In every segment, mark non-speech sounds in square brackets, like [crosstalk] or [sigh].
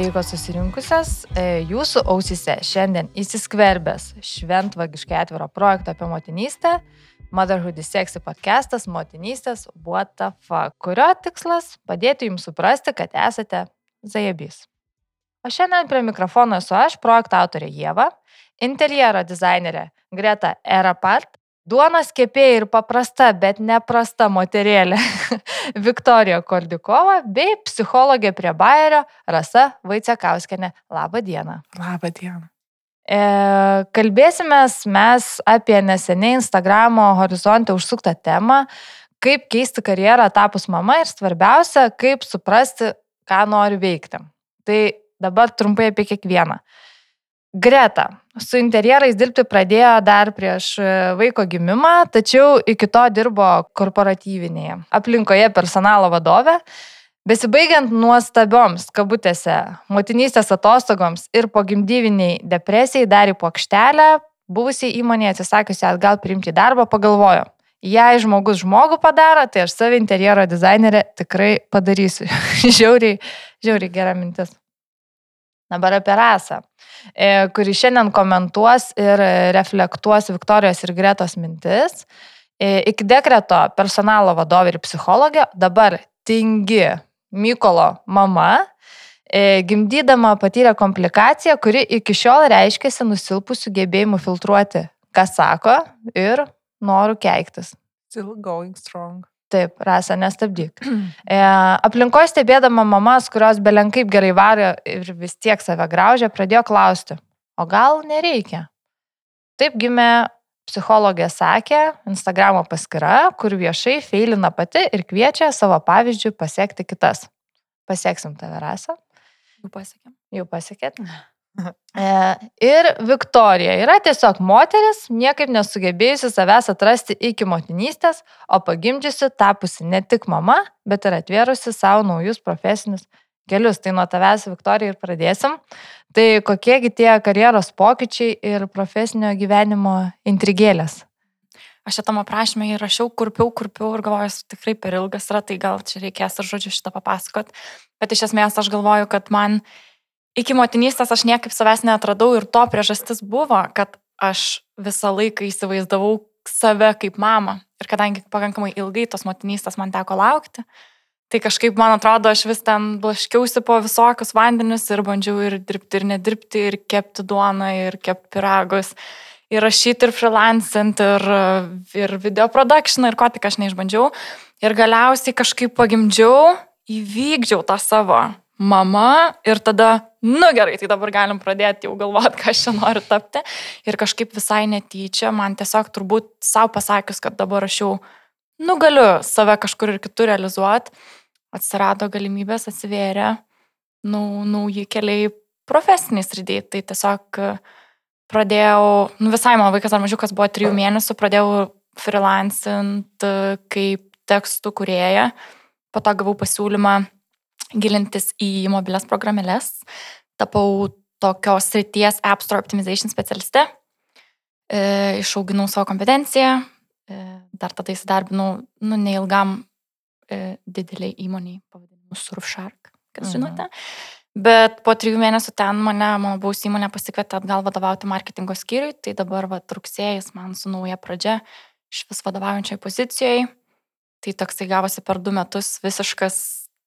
sveikos susirinkusios, e, jūsų ausise šiandien įsiskverbęs šventvagiškai atviro projekto apie motinystę, Motherhood is Sexy podcastas Motinystės What the fuck, kurio tikslas - padėti jums suprasti, kad esate zajabys. O šiandien prie mikrofono esu aš, projekto autorė Jėva, interjero dizainerė Greta Erapart Duonos kepėja ir paprasta, bet neprasta moterėlė [laughs] Viktorija Koldikova bei psichologė prie Bayerio Rasa Vaicekauskenė. Labą dieną. Labą dieną. E, kalbėsime mes apie neseniai Instagramo horizonte užsuktą temą, kaip keisti karjerą tapus mama ir svarbiausia, kaip suprasti, ką nori veikti. Tai dabar trumpai apie kiekvieną. Greta su interjerais dirbti pradėjo dar prieš e, vaiko gimimą, tačiau iki to dirbo korporatyvinėje aplinkoje personalo vadovė. Besibaigiant nuostabioms kabutėse motinystės atostogoms ir pogimdyviniai depresijai dar į plokštelę, buvusiai įmonėje atsisakiusi atgal priimti darbą, pagalvojo, jei žmogus žmogų padaro, tai aš savo interjero dizainerė tikrai padarysiu. [laughs] žiauriai, žiauriai gera mintis. Dabar apie rasą, e, kuri šiandien komentuos ir reflektuos Viktorijos ir Gretos mintis. E, iki dekreto personalo vadovė ir psichologė, dabar tingi Mykolo mama, e, gimdydama patyrė komplikaciją, kuri iki šiol reiškėsi nusilpusių gebėjimų filtruoti, ką sako ir norų keiktis. Still going strong. Taip, rasa, nestabdyk. E, aplinkoje stebėdama mamas, kurios belenkaip gerai varė ir vis tiek save graužė, pradėjo klausti, o gal nereikia? Taip gimė psichologė sakė, Instagramo paskyra, kur viešai feilina pati ir kviečia savo pavyzdžių pasiekti kitas. Pasieksim tave, rasa. Jau pasiekėm. Jau pasiekėt? E, ir Viktorija yra tiesiog moteris, niekaip nesugebėjusi savęs atrasti iki motinystės, o pagimdžiusi tapusi ne tik mama, bet ir atvėrusi savo naujus profesinius kelius. Tai nuo tavęs, Viktorija, ir pradėsim. Tai kokiegi tie karjeros pokyčiai ir profesinio gyvenimo intrigėlės? Aš čia tam aprašymę įrašiau, kurpiau, kurpiau ir galvoju, tikrai per ilgas yra, tai gal čia reikės ir žodžiu šitą papasakot. Bet iš esmės aš galvoju, kad man iki motinystės aš niekaip savęs netradau ir to priežastis buvo, kad aš visą laiką įsivaizdavau save kaip mamą. Ir kadangi pakankamai ilgai tos motinystės man teko laukti, tai kažkaip man atrodo, aš vis ten blaškiausi po visokius vandenius ir bandžiau ir dirbti, ir nedirbti, ir kepti duoną, ir kepti piragus, ir rašyti, ir freelancint, ir, ir video production, ir ko tik aš neišbandžiau. Ir galiausiai kažkaip pagimdžiau, įvykdžiau tą savo mama ir tada, nu gerai, tai dabar galim pradėti jau galvoti, ką aš čia noriu tapti. Ir kažkaip visai netyčia, man tiesiog turbūt savo pasakius, kad dabar aš jau, nu galiu save kažkur ir kitur realizuoti, atsirado galimybės, atsivėrė nau, nauji keliai profesiniai srityje. Tai tiesiog pradėjau, nu visai mano vaikas ar mažiukas buvo trijų mėnesių, pradėjau freelancint kaip tekstų kurieja, po to gavau pasiūlymą gilintis į mobilias programėlės. Tapau tokios srities App Store Optimization specialiste. E, išauginau savo kompetenciją. E, dar tada įsidarbinau, nu, neilgam e, dideliai įmoniai, pavadinimu Surfshark, kas mhm. žinote. Bet po trijų mėnesių ten mane, mano buvusi įmonė pasikvietė atgal vadovauti marketingo skyriui, tai dabar va, rugsėjas man su nauja pradžia iš vis vadovaujančiai pozicijai. Tai toksai gavosi per du metus visiškas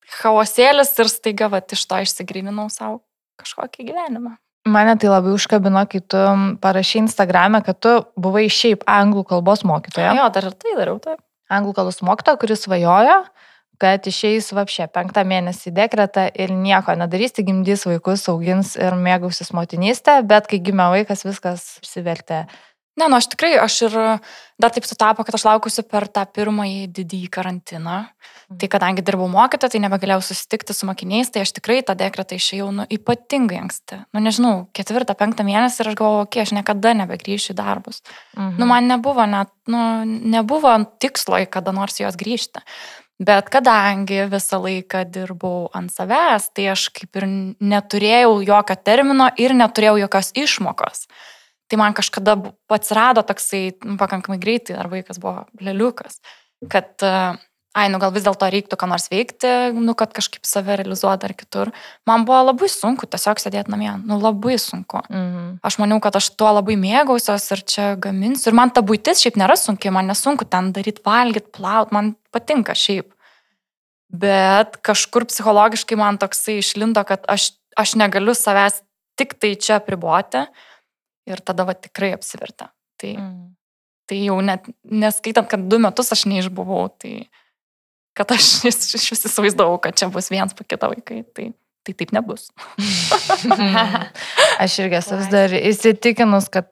chaosėlis ir staiga va, iš to išsigryninau savo kažkokį gyvenimą. Mane tai labai užkabino, kai tu parašy Instagram'e, kad tu buvai šiaip anglų kalbos mokytoja. Jo, dar ir tai dariau, taip. Anglų kalbos mokytoja, kuris svajojo, kad išeis vapšė penktą mėnesį dekretą ir nieko nedarys, tik gimdys vaikus, augins ir mėgausis motinystę, bet kai gimė vaikas, viskas išsivertė Ne, nu aš tikrai, aš ir dar taip sutapo, kad aš laukusi per tą pirmąjį didįjį karantiną. Mhm. Tai kadangi dirbau mokytą, tai nebegalėjau susitikti su mokiniais, tai aš tikrai tą dekretą išėjau nu, ypatingai anksti. Nu nežinau, ketvirtą, penktą mėnesį ir aš galvojau, okei, okay, aš niekada nebegrįšiu į darbus. Mhm. Nu man nebuvo net, nu, nebuvo tikslo į kada nors jos grįžti. Bet kadangi visą laiką dirbau ant savęs, tai aš kaip ir neturėjau jokio termino ir neturėjau jokios išmokos. Tai man kažkada atsirado toksai nu, pakankamai greitai, ar vaikas buvo leliukas, kad uh, ai, nu gal vis dėlto reiktų ką nors veikti, nu kad kažkaip save realizuoti ar kitur. Man buvo labai sunku tiesiog sėdėti namie, nu labai sunku. Mhm. Aš maniau, kad aš tuo labai mėgausios ir čia gaminsiu. Ir man ta būtis šiaip nėra sunki, man nesunku ten daryti valgyti, plaut, man patinka šiaip. Bet kažkur psichologiškai man toksai išlindo, kad aš, aš negaliu savęs tik tai čia priboti ir tada va tikrai apsivertė. Tai, Mhm. tai jau net neskaitant, kad du metus aš neišbuvau, tai kad aš [laughs] iš vis įsivaizdavau, kad čia bus vienas po kito vaikai, tai, tai taip nebus. [laughs] Aš irgi esu vis dar įsitikinus, kad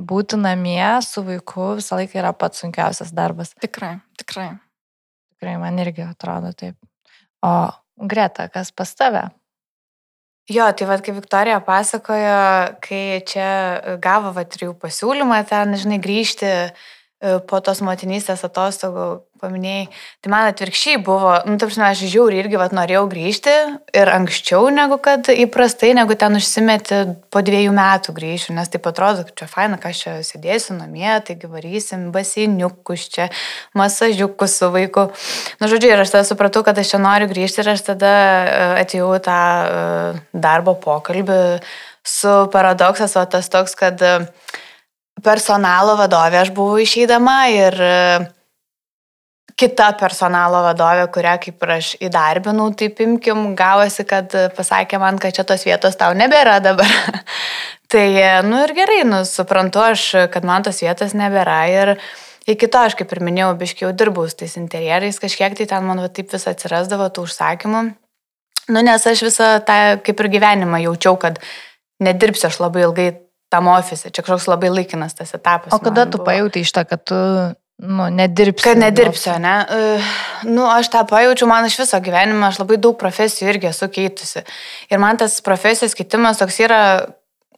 būti namie su vaiku visą laiką yra pats sunkiausias darbas. Tikrai, tikrai. Tikrai man irgi atrodo taip. O Greta, kas pas tave? Jo, tai vad, kaip Viktorija pasakojo, kai čia gavo va trijų pasiūlymą ten, žinai, grįžti po tos motinystės atostogų, paminėjai, tai man atvirkščiai buvo, nu, taip žinai, aš žiūriu irgi, va, norėjau grįžti ir anksčiau negu kad įprastai, negu ten užsimeti po dviejų metų grįšiu, nes taip atrodo, kad čia faina, kad aš čia sėdėsiu namie, taigi varysim baseiniukus čia, masažiukus su vaiku. Nu, žodžiu, ir aš tada supratau, kad aš čia noriu grįžti ir aš tada e, atėjau tą e, darbo pokalbį su paradoksas, o tas toks, kad e, personalo vadovė aš buvau išeidama ir e, kita personalo vadovė, kurią kaip ir aš įdarbinau, taip imkim, gavosi, kad pasakė man, kad čia tos vietos tau nebėra dabar. [laughs] tai, e, nu ir gerai, nu suprantu aš, kad man tos vietos nebėra ir iki to aš kaip ir minėjau, biškiau dirbau su tais interjerais, kažkiek tai ten man va, taip vis atsirasdavo tų užsakymų. Nu, nes aš visą tą kaip ir gyvenimą jaučiau, kad nedirbsiu aš labai ilgai tam ofise, čia kažkoks labai laikinas tas etapas. O kada tu pajūtai iš to, kad tu, nu, nedirbsi? Kad nedirbsiu, ne? Uh, nu, aš tą pajaučiu, man iš viso gyvenimo, aš labai daug profesijų irgi esu keitusi. Ir man tas profesijos keitimas toks yra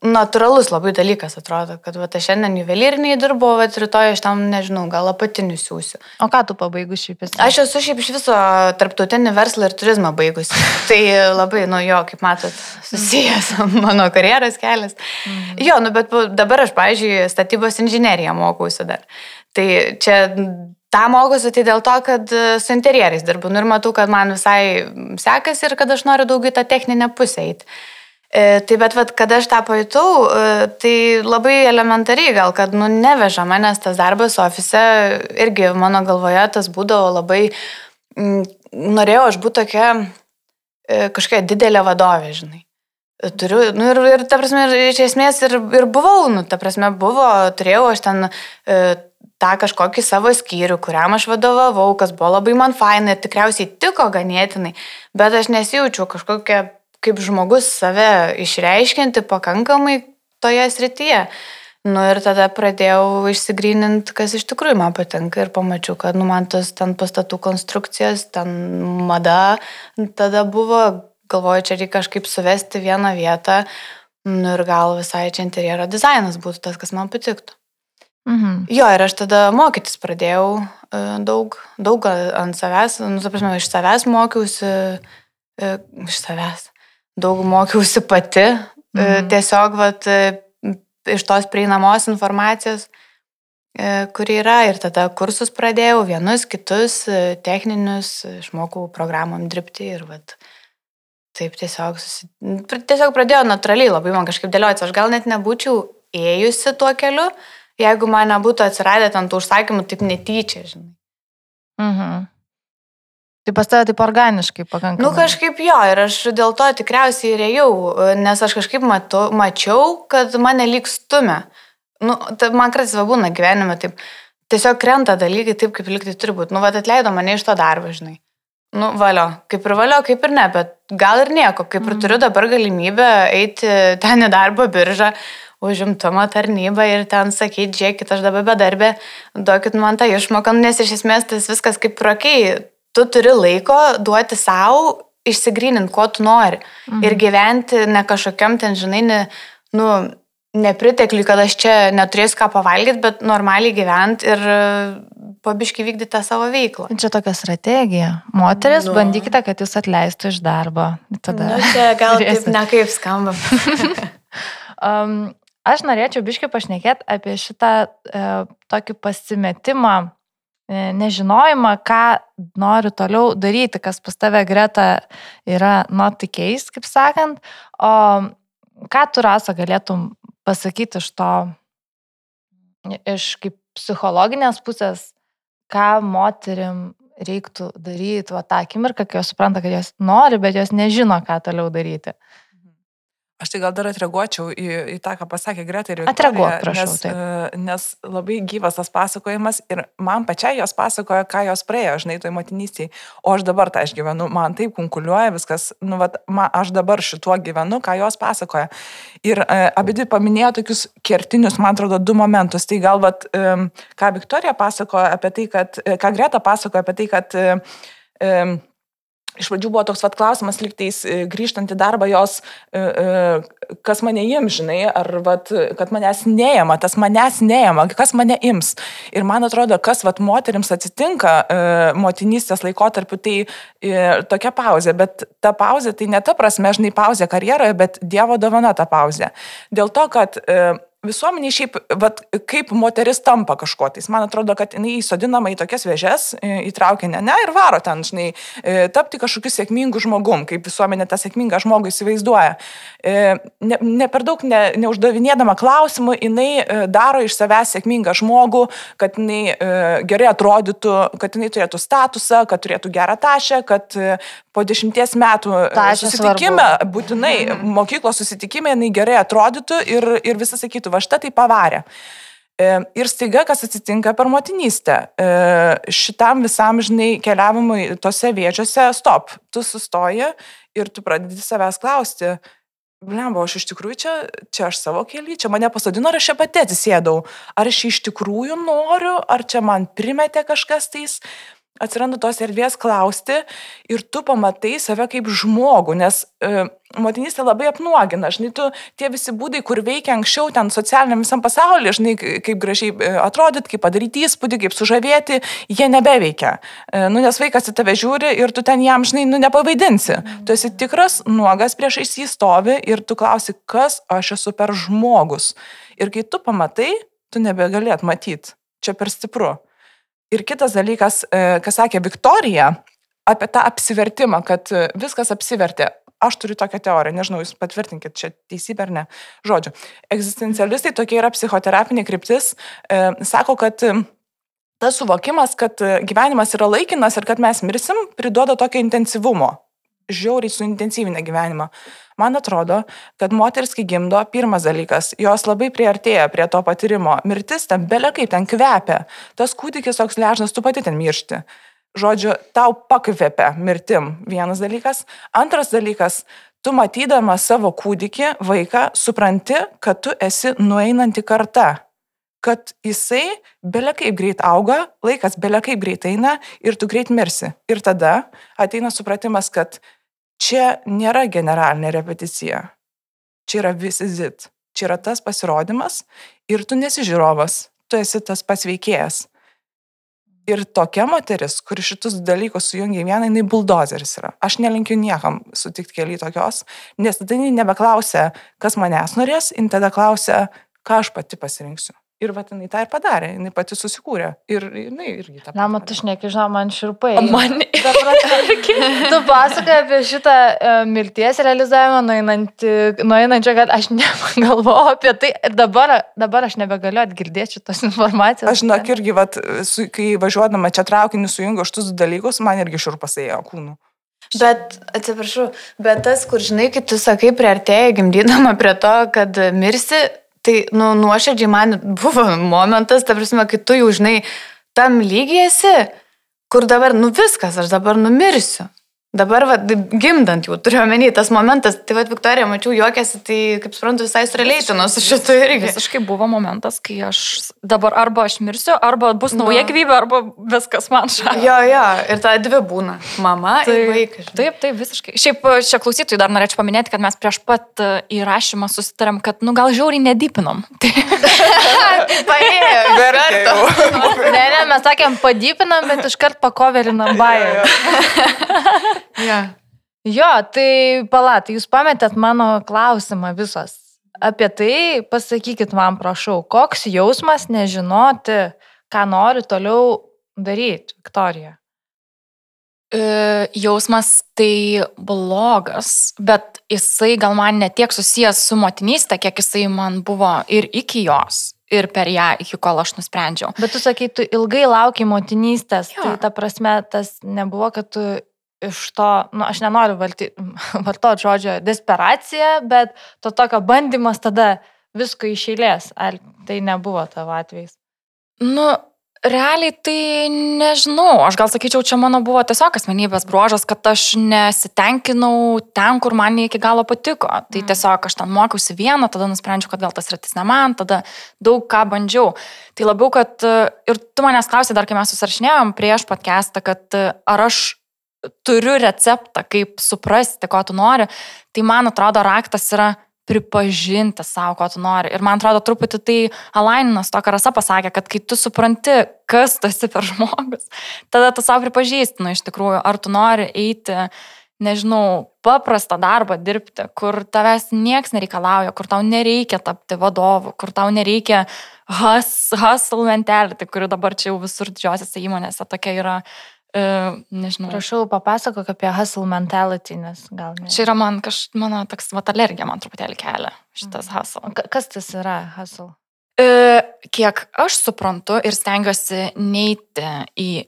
natūralus labai dalykas, atrodo, kad va, aš šiandien juvelyriniai dirbu, o rytoj aš tam, nežinau, gal apatinius siūsiu. O ką tu pabaigus šiaip esi? Aš esu šiaip iš viso tarptautinį verslą ir turizmą baigusi. [laughs] Tai labai, nu jo, kaip matot, susijęs [laughs] mano karjeros kelias. Mhm. Jo, nu bet dabar aš, pavyzdžiui, statybos inžineriją mokausi dar. Tai čia tą mokusi tai dėl to, kad su interjerais dirbu. Nu ir matau, kad man visai sekasi ir kad aš noriu daugiau į tą techninę pusę eiti. E, tai bet, vat, kada aš tą pajutau, e, tai labai elementariai gal, kad, nu, neveža manęs tas darbas ofise, irgi mano galvoje tas būdavo labai, mm, norėjau aš būti tokia e, kažkokia didelė vadovė, žinai. Turiu, nu ir, ir ta prasme, ir iš esmės ir, ir buvau, nu, ta prasme, buvo, turėjau aš ten e, tą kažkokį savo skyrių, kuriam aš vadovavau, kas buvo labai man faina ir tikriausiai tiko ganėtinai, bet aš nesijaučiau kažkokia kaip žmogus save išreiškinti pakankamai toje srityje. Nu ir tada pradėjau išsigryninti, kas iš tikrųjų man patinka ir pamačiau, kad nu, man tas ten pastatų konstrukcijas, ten mada tada buvo, galvoju, čia reikia kažkaip suvesti vieną vietą. Nu ir gal visai čia interjero dizainas būtų tas, kas man patiktų. Mhm. Jo, ir aš tada mokytis pradėjau e, daug, daug ant savęs, nu, ta prasme, iš savęs mokiausi, e, iš savęs, daug mokiausi pati, mhm. Mhm. tiesiog, vat, e, iš tos prieinamos informacijos, e, kuri yra, ir tada kursus pradėjau, vienus, kitus, e, techninius, išmokau programom dirbti ir, vat, taip tiesiog, susi... tiesiog pradėjo natūraliai labai man kažkaip dėliotis, aš gal net nebūčiau ėjusi tuo keliu, jeigu man nebūtų atsiradę ant tų užsakymų taip netyčia, žinai. Mhm. Tai pas tave taip organiškai pakankamai. Nu kažkaip jo, ir aš dėl to tikriausiai ir ėjau, nes aš kažkaip matu, mačiau, kad mane lyg stumia. Nu, tai man kartais va būna gyvenime taip, tiesiog krenta dalykai taip, kaip lyg tai turi būti. Nu, va, atleido mane iš to darbo, žinai. Nu, valio, kaip ir valio, kaip ir ne, bet gal ir nieko, kaip ir Mhm. turiu dabar galimybę eiti ten į darbo biržą, užimtumo tarnybą ir ten sakyti, žiūrėkit, aš dabar bedarbė, duokit man tą išmoką, nu, nes iš esmės tas viskas kaip prakiai, tu turi laiko duoti savo, išsigryninti, ko tu nori. Mhm. Ir gyventi ne kažkokiam ten, žinai, ne, nu, nepritekliui, kad aš čia neturėsiu ką pavalgyti, bet normaliai gyventi ir pabiškai vykdyti tą savo veiklą. Čia tokia strategija. Moteris, Nu. bandykite, kad jūs atleistų iš darbo. Tada. Nu, čia gal taip nekaip skamba. [laughs] Um, aš norėčiau biškai pašnekėti apie šitą e, tokį pasimetimą e, nežinojimą, ką nori toliau daryti, kas pas tave greta yra not the case, kaip sakant. O ką tu rasa galėtum pasakyti iš to, iš kaip psichologinės pusės, ką moterim reiktų daryti va tą akimirką, kai jos supranta, kad jos nori, bet jos nežino, ką toliau daryti. Aš tai gal dar atreaguočiau į, į tą, ką pasakė Greta ir Atreaguok, prašau, nes, taip. e, nes labai gyvas tas pasakojimas ir man pačiai jos pasakoja, ką jos praėjo, žinai, toj motinystėje, o aš dabar tą išgyvenu, man taip konkuliuoja viskas, nu, vat, man, aš dabar šituo gyvenu, ką jos pasakoja. Ir e, abidvi paminėjo tokius kertinius, man atrodo, du momentus. Tai gal, vat, e, ką Viktorija pasakoja apie tai, kad, e, ką Greta pasakoja apie tai, kad e, e, Iš pradžių buvo toks vat klausimas, liktais e, grįžtant į darbą jos, e, e, kas mane ims, žinai, ar vat, kad manęs neėma, tas manęs neėma, kas mane ims. Ir man atrodo, kas vat moteriams atsitinka motinystės laikotarpiu, tai tokia pauzė, bet ta pauzė tai ne ta prasme, žinai, pauzė karjeroje, bet Dievo dovana ta pauzė. Dėl to, kad visuomeniai šiaip, vat, kaip moteris tampa kažko tais. Man atrodo, kad jinai įsodinama į tokias vėžes, įtraukia ne, ne ir varo ten, žinai, tapti kažkokiu sėkmingu žmogum, kaip visuomenė tą sėkmingą žmogų įsivaizduoja. Ne, ne per daug ne, neuždavinėdama klausimų, jinai daro iš savęs sėkmingą žmogų, kad jinai gerai atrodytų, kad jinai turėtų statusą, kad turėtų gerą tašę, kad po dešimties metų Tašė susitikime, svarbu. būtinai mokyklos susitikime, jinai gerai atrodytų ir, ir visi sakytų, va štai tai pavarė. E, Ir staiga, kas atsitinka per motinystę, e, šitam visam, žinai, keliavimui tose viečiose, stop, tu sustoji ir tu pradedi savęs klausti, blemba, aš iš tikrųjų čia, čia aš savo kelią, čia mane pasodino, ar aš čia pati atsisėdau, ar aš iš tikrųjų noriu, ar čia man primetė kažkas tais, atsiranda tos erdvės klausti ir tu pamatai save kaip žmogų, nes e, motinystė labai apnuogina, žinai, tu tie visi būdai, kur veikia anksčiau ten socialiniam visam pasaulyje, žinai, kaip gražiai e, atrodyti, kaip padaryti įspūdį, kaip sužavėti, jie nebeveikia. E, nu, nes vaikas į tave žiūri ir tu ten jam, žinai, nu, nepavaidinsi. Tu esi tikras, nuogas priešais jį stovi ir tu klausi, kas aš esu per žmogus. Ir kai tu pamatai, tu nebegalėt matyti. Čia per stipru. Ir kitas dalykas, e, ką sakė Viktorija, apie tą apsivertimą, kad e, viskas apsivertė. Aš turiu tokią teoriją, nežinau, jūs patvirtinkit, čia teisybė ar ne. Žodžiu, egzistencialistai tokia yra psichoterapinė kryptis, e, sako, kad e, tas suvokimas, kad gyvenimas yra laikinas ir kad mes mirsim, priduoda tokio intensyvumo. Žiauriai suintensyvinę gyvenimą. Man atrodo, kad moteris, kai gimdo, pirmas dalykas, jos labai priartėja prie to patyrimo. Mirtis ten belekai ten kvepia. Tas kūdikis toks ležnas, tu pati ten miršti. Žodžiu, tau pakvepia mirtim. Vienas dalykas. Antras dalykas, tu matydama savo kūdikį, vaiką, supranti, kad tu esi nueinanti karta kad jisai belekaip greit auga, laikas belekaip greit eina ir tu greit mirsi. Ir tada ateina supratimas, kad čia nėra generalinė repeticija. Čia yra visit. Čia yra tas pasirodymas ir tu nesi žiūrovas, tu esi tas pats veikėjas. Ir tokia moteris, kuri šitus dalykus sujungia į vieną, jinai buldozeris yra. Aš nelinkiu niekam sutikti keli tokios, nes tada jinai nebeklausia, kas manęs norės, jinai tada klausia, ką aš pati pasirinksiu. Ir va, jinai tą ir padarė, jinai pati susikūrė. Ir jinai irgi tą Na, matai, aš nekižinau, man širpai. O man [laughs] Tu pasakai apie šitą e, mirties realizavimą, nueinančią, kad aš negalvoju apie tai. Ir dabar, dabar aš nebegaliu atgirdėti šitos informacijos. Aš, žinok, irgi, vat, su, kai važiuodama čia traukiniu sujungiu šitus dalykus, man irgi šurpas ėjo kūnų. Bet, atsiprašau, bet tas, kur žinai, kai tu sakai, priartėjai gimdydama prie to, kad mirsi, tai, nu, nuoširdžiai man buvo momentas, ta prasme, kai tu jau, žinai, tam lygiai esi, kur dabar, nu viskas, aš dabar numirsiu. Dabar, va, gimdant jau turiu omeny tas momentas, tai va, Viktorija, mačiau, juokėsi, tai, kaip suprantu, visai sureleičino su šitu irgi. Visiškai buvo momentas, kai aš dabar arba aš mirsiu, arba bus nauja Na. gyvybė, arba viskas man šalia. Jo, jo, ir ta dvi būna. Mama ir vaikas. Taip, taip, visiškai. Šiaip čia klausytojai dar norėčiau paminėti, kad mes prieš pat e, įrašymą susitarėm, kad, nu, gal žiauriai nedypinom. [laughs] Tai Paėjo, jau. Ne, ne, mes sakėm, padypinam, bet iškart pakoverinam bairį. [laughs] Ja. Jo, tai palatai, jūs pametėt mano klausimą visos. Apie tai pasakykit man, prašau, koks jausmas nežinoti, ką nori toliau daryti, Viktorija? E, jausmas tai blogas, bet jisai gal man netiek susijęs su motinystė, kiek jisai man buvo ir iki jos, ir per ją, iki kol aš nusprendžiau. Bet tu sakai, tu ilgai laukiai motinystės, Jo. tai ta prasme tas nebuvo, kad tu iš to, nu, aš nenoriu [laughs] vartoti žodžio desperacija, bet to tokio bandymas tada visko išėlės. Ar tai nebuvo tavo atvejais? Nu, realiai tai nežinau, aš gal sakyčiau, čia mano buvo tiesiog asmenybės bruožas, kad aš nesitenkinau ten, kur man iki galo patiko. Tai Mm. tiesiog aš ten mokiausi vieną, tada nusprendžiau, kad gal tas rytis ne man, tada daug ką bandžiau. Tai labiau, kad e, ir tu manęs klausai dar, kai mes susirašinėjom prieš podcastą, kad e, ar aš turiu receptą, kaip suprasti, ko tu nori, tai man atrodo raktas yra pripažinti savo, ko tu nori. Ir man atrodo truputį tai Alaininas to karasa pasakė, kad kai tu supranti, kas tu esi per žmogus, tada tu savo pripažįsti, nu iš tikrųjų, ar tu nori eiti, nežinau, paprastą darbą dirbti, kur tavęs nieks nereikalauja, kur tau nereikia tapti vadovu, kur tau nereikia hus, hustle mentality, kuri dabar čia jau visur didžiosiose įmonėse tokia yra, e, nežinau. Prašau, papasakok apie hustle mentality, nes gal ne. Čia yra man kaž, mano toks vat alergija, man truputėlį kelia šitas hustle. Ka- Kas tas yra hustle? E, kiek aš suprantu ir stengiuosi neiti į e,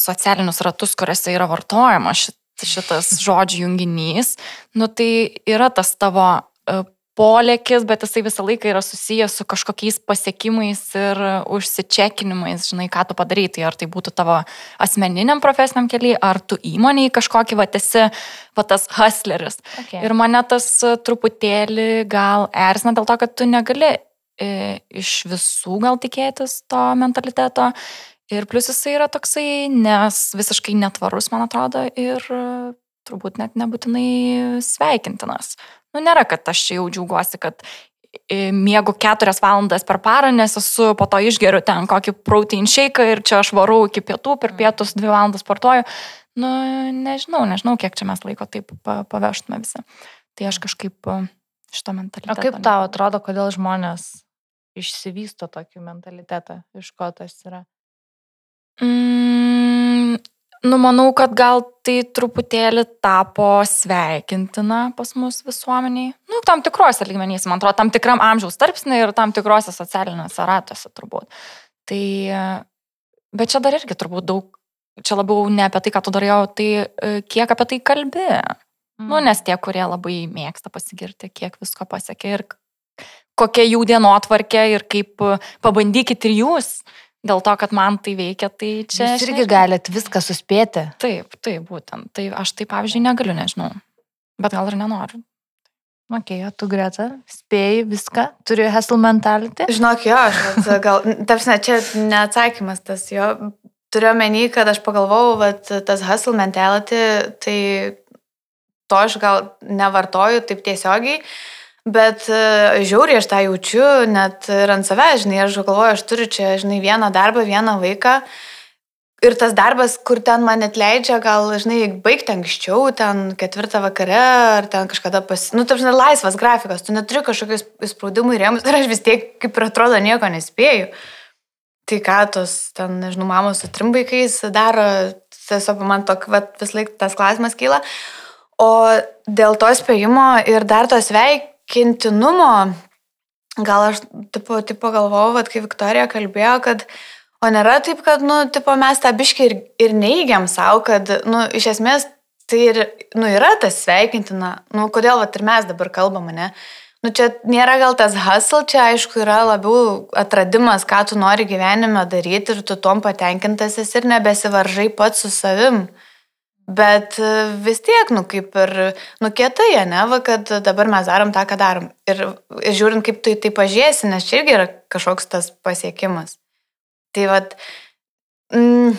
socialinius ratus, kuriuose yra vartojama šit, šitas žodžių junginys, nu tai yra tas tavo e, polėkis, bet jisai visą laiką yra susijęs su kažkokiais pasiekimais ir užsičekinimais, žinai, ką tu padarai. Tai ar tai būtų tavo asmeniniam profesiniam keliui, ar tu įmoniai kažkokį, va, esi, va, tas hustleris. Okay. Ir mane tas truputėlį gal erzina dėl to, kad tu negali e, iš visų gal tikėtis to mentaliteto. Ir plus jisai yra toksai, nes visiškai netvarus, man atrodo, ir turbūt net nebūtinai sveikintinas. Nu, nėra, kad aš jau džiaugiuosi, kad e, miegu keturias valandas per parą, nes esu po to išgeriu ten kokį protein shake ir čia aš varau iki pietų, per pietus dvi valandas sportuoju. Nu, nežinau, nežinau, kiek čia mes laiko taip pa- paveštume visi. Tai aš kažkaip e, šito O mentaliteto. kaip tau atrodo, kodėl žmonės išsivysto tokį mentalitetą, iš ko tas yra? Mm, nu, manau, kad gal tai truputėlį tapo sveikintina pas mus visuomeniai. Nu, tam tikrose lygmenyse, man atrodo, tam tikram amžiaus tarpsnė ir tam tikrose socialiniuose ratuose turbūt. Tai, bet čia dar irgi turbūt daug, čia labiau ne apie tai, ką tu darai, o tai e, kiek apie tai kalbi. Nu, Mm. nes tie, kurie labai mėgsta pasigirti, kiek visko pasiekė ir kokia jų dienotvarkė ir kaip e, pabandykit ir jūs. Dėl to, kad man tai veikia, tai čia... Jūs irgi galit viską suspėti. Taip, taip, būtent. Tai aš tai, pavyzdžiui, negaliu, nežinau. Bet gal ir nenoriu. Ok, o tu greta, spėjai viską, turi hustle mentality. Žinok, jo, aš vat, gal, tarsi, čia neatsakymas tas jo. Turiu menį, kad aš pagalvojau, kad tas hustle mentality, tai to aš gal nevartoju taip tiesiogiai, bet e, žiauriai aš tą jaučiu, net ir ant savęs, žinai, aš galvoju, aš turiu čia, žinai, vieną darbą, vieną vaiką. Ir tas darbas, kur ten man net leidžia, gal, žinai, baigti anksčiau, ten ketvirtą vakare, ar ten kažkada pas... Nu, taip, žinai, laisvas grafikas, tu neturi kažkokius įspraudimų rėmus ir aš vis tiek, kaip ir atrodo, nieko nespėju. Tai ką tos, ten, nežinau, mamos su trim vaikais daro, tiesiog man tok, vat, vis laik tas klausimas kyla. O dėl to spėjimo ir dar to sveikintinumo, gal aš, tipo, tipo galvojau, vat, kai Viktorija kalbėjo, kad O nėra taip, kad, nu, tipo, mes tą biškį ir, ir neįgiam savo, kad, nu, iš esmės tai ir, nu, yra tas sveikintina. Nu, kodėl, va, ir mes dabar kalbame, ne? Nu, čia nėra gal tas hustle, čia aišku yra labiau atradimas, ką tu nori gyvenime daryti ir tu tom patenkintas esi ir nebesivaržai pats su savim. Bet e, vis tiek, nu, kaip ir, nu, kietai, ne, va, kad dabar mes darom tą, ką darom. Ir, ir žiūrint, kaip tu į tai pažiūrėsi, nes čia irgi yra kažkoks tas pasiekimas. Tai vad, mm,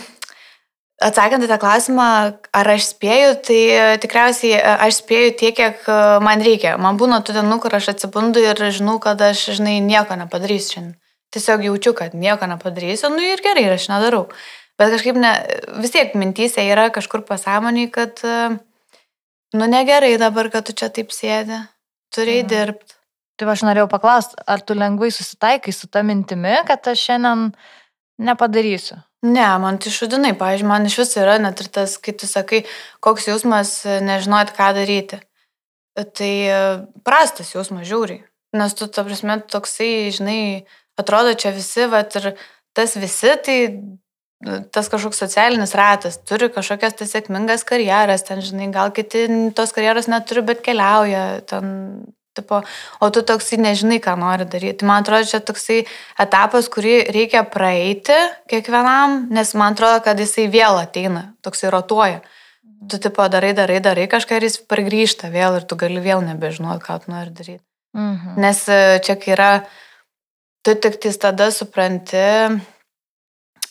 atsakant į tą klausimą, ar aš spėju, tai e, tikriausiai e, aš spėju tiek, kiek man reikia. Man būna tų dienų, kur aš atsibundu ir žinau, kad aš, žinai, nieko nepadarysiu šiandien. Tiesiog jaučiu, kad nieko nepadarysiu, nu ir gerai, ir aš nedarau. Bet kažkaip ne, vis tiek mintysė yra kažkur pasąmoniai, kad, e, nu negerai dabar, kad tu čia taip sėdi, turi Mhm. dirbti. Tai va, aš norėjau paklausti, ar tu lengvai susitaikai su ta mintimi, kad aš šiandien nepadarysiu. Ne, man tai šudinai, pavyzdžiui, man iš viso yra net ir tas, kai tu sakai, koks jausmas e, nežinot, ką daryti. Tai e, prastas jausmas žiūri. Nes tu, ta prasme, toksai, žinai, atrodo čia visi, vat, ir tas visi, tai tas kažkoks socialinis ratas, turi kažkokias tai sėkmingas karjeras, ten, žinai, gal kiti tos karjeros neturi, bet keliauja, ten Tipo, o tu toksai nežinai, ką nori daryti. Man atrodo, čia toksai etapas, kurį reikia praeiti kiekvienam, nes man atrodo, kad jisai vėl ateina, toksai rotuoja. Tu tipo darai, darai, darai kažką ir jis pargrįžta vėl ir tu gali vėl nebežinoti, ką tu nori daryti. Mhm. Nes e, čia yra, tu tik tais tada supranti,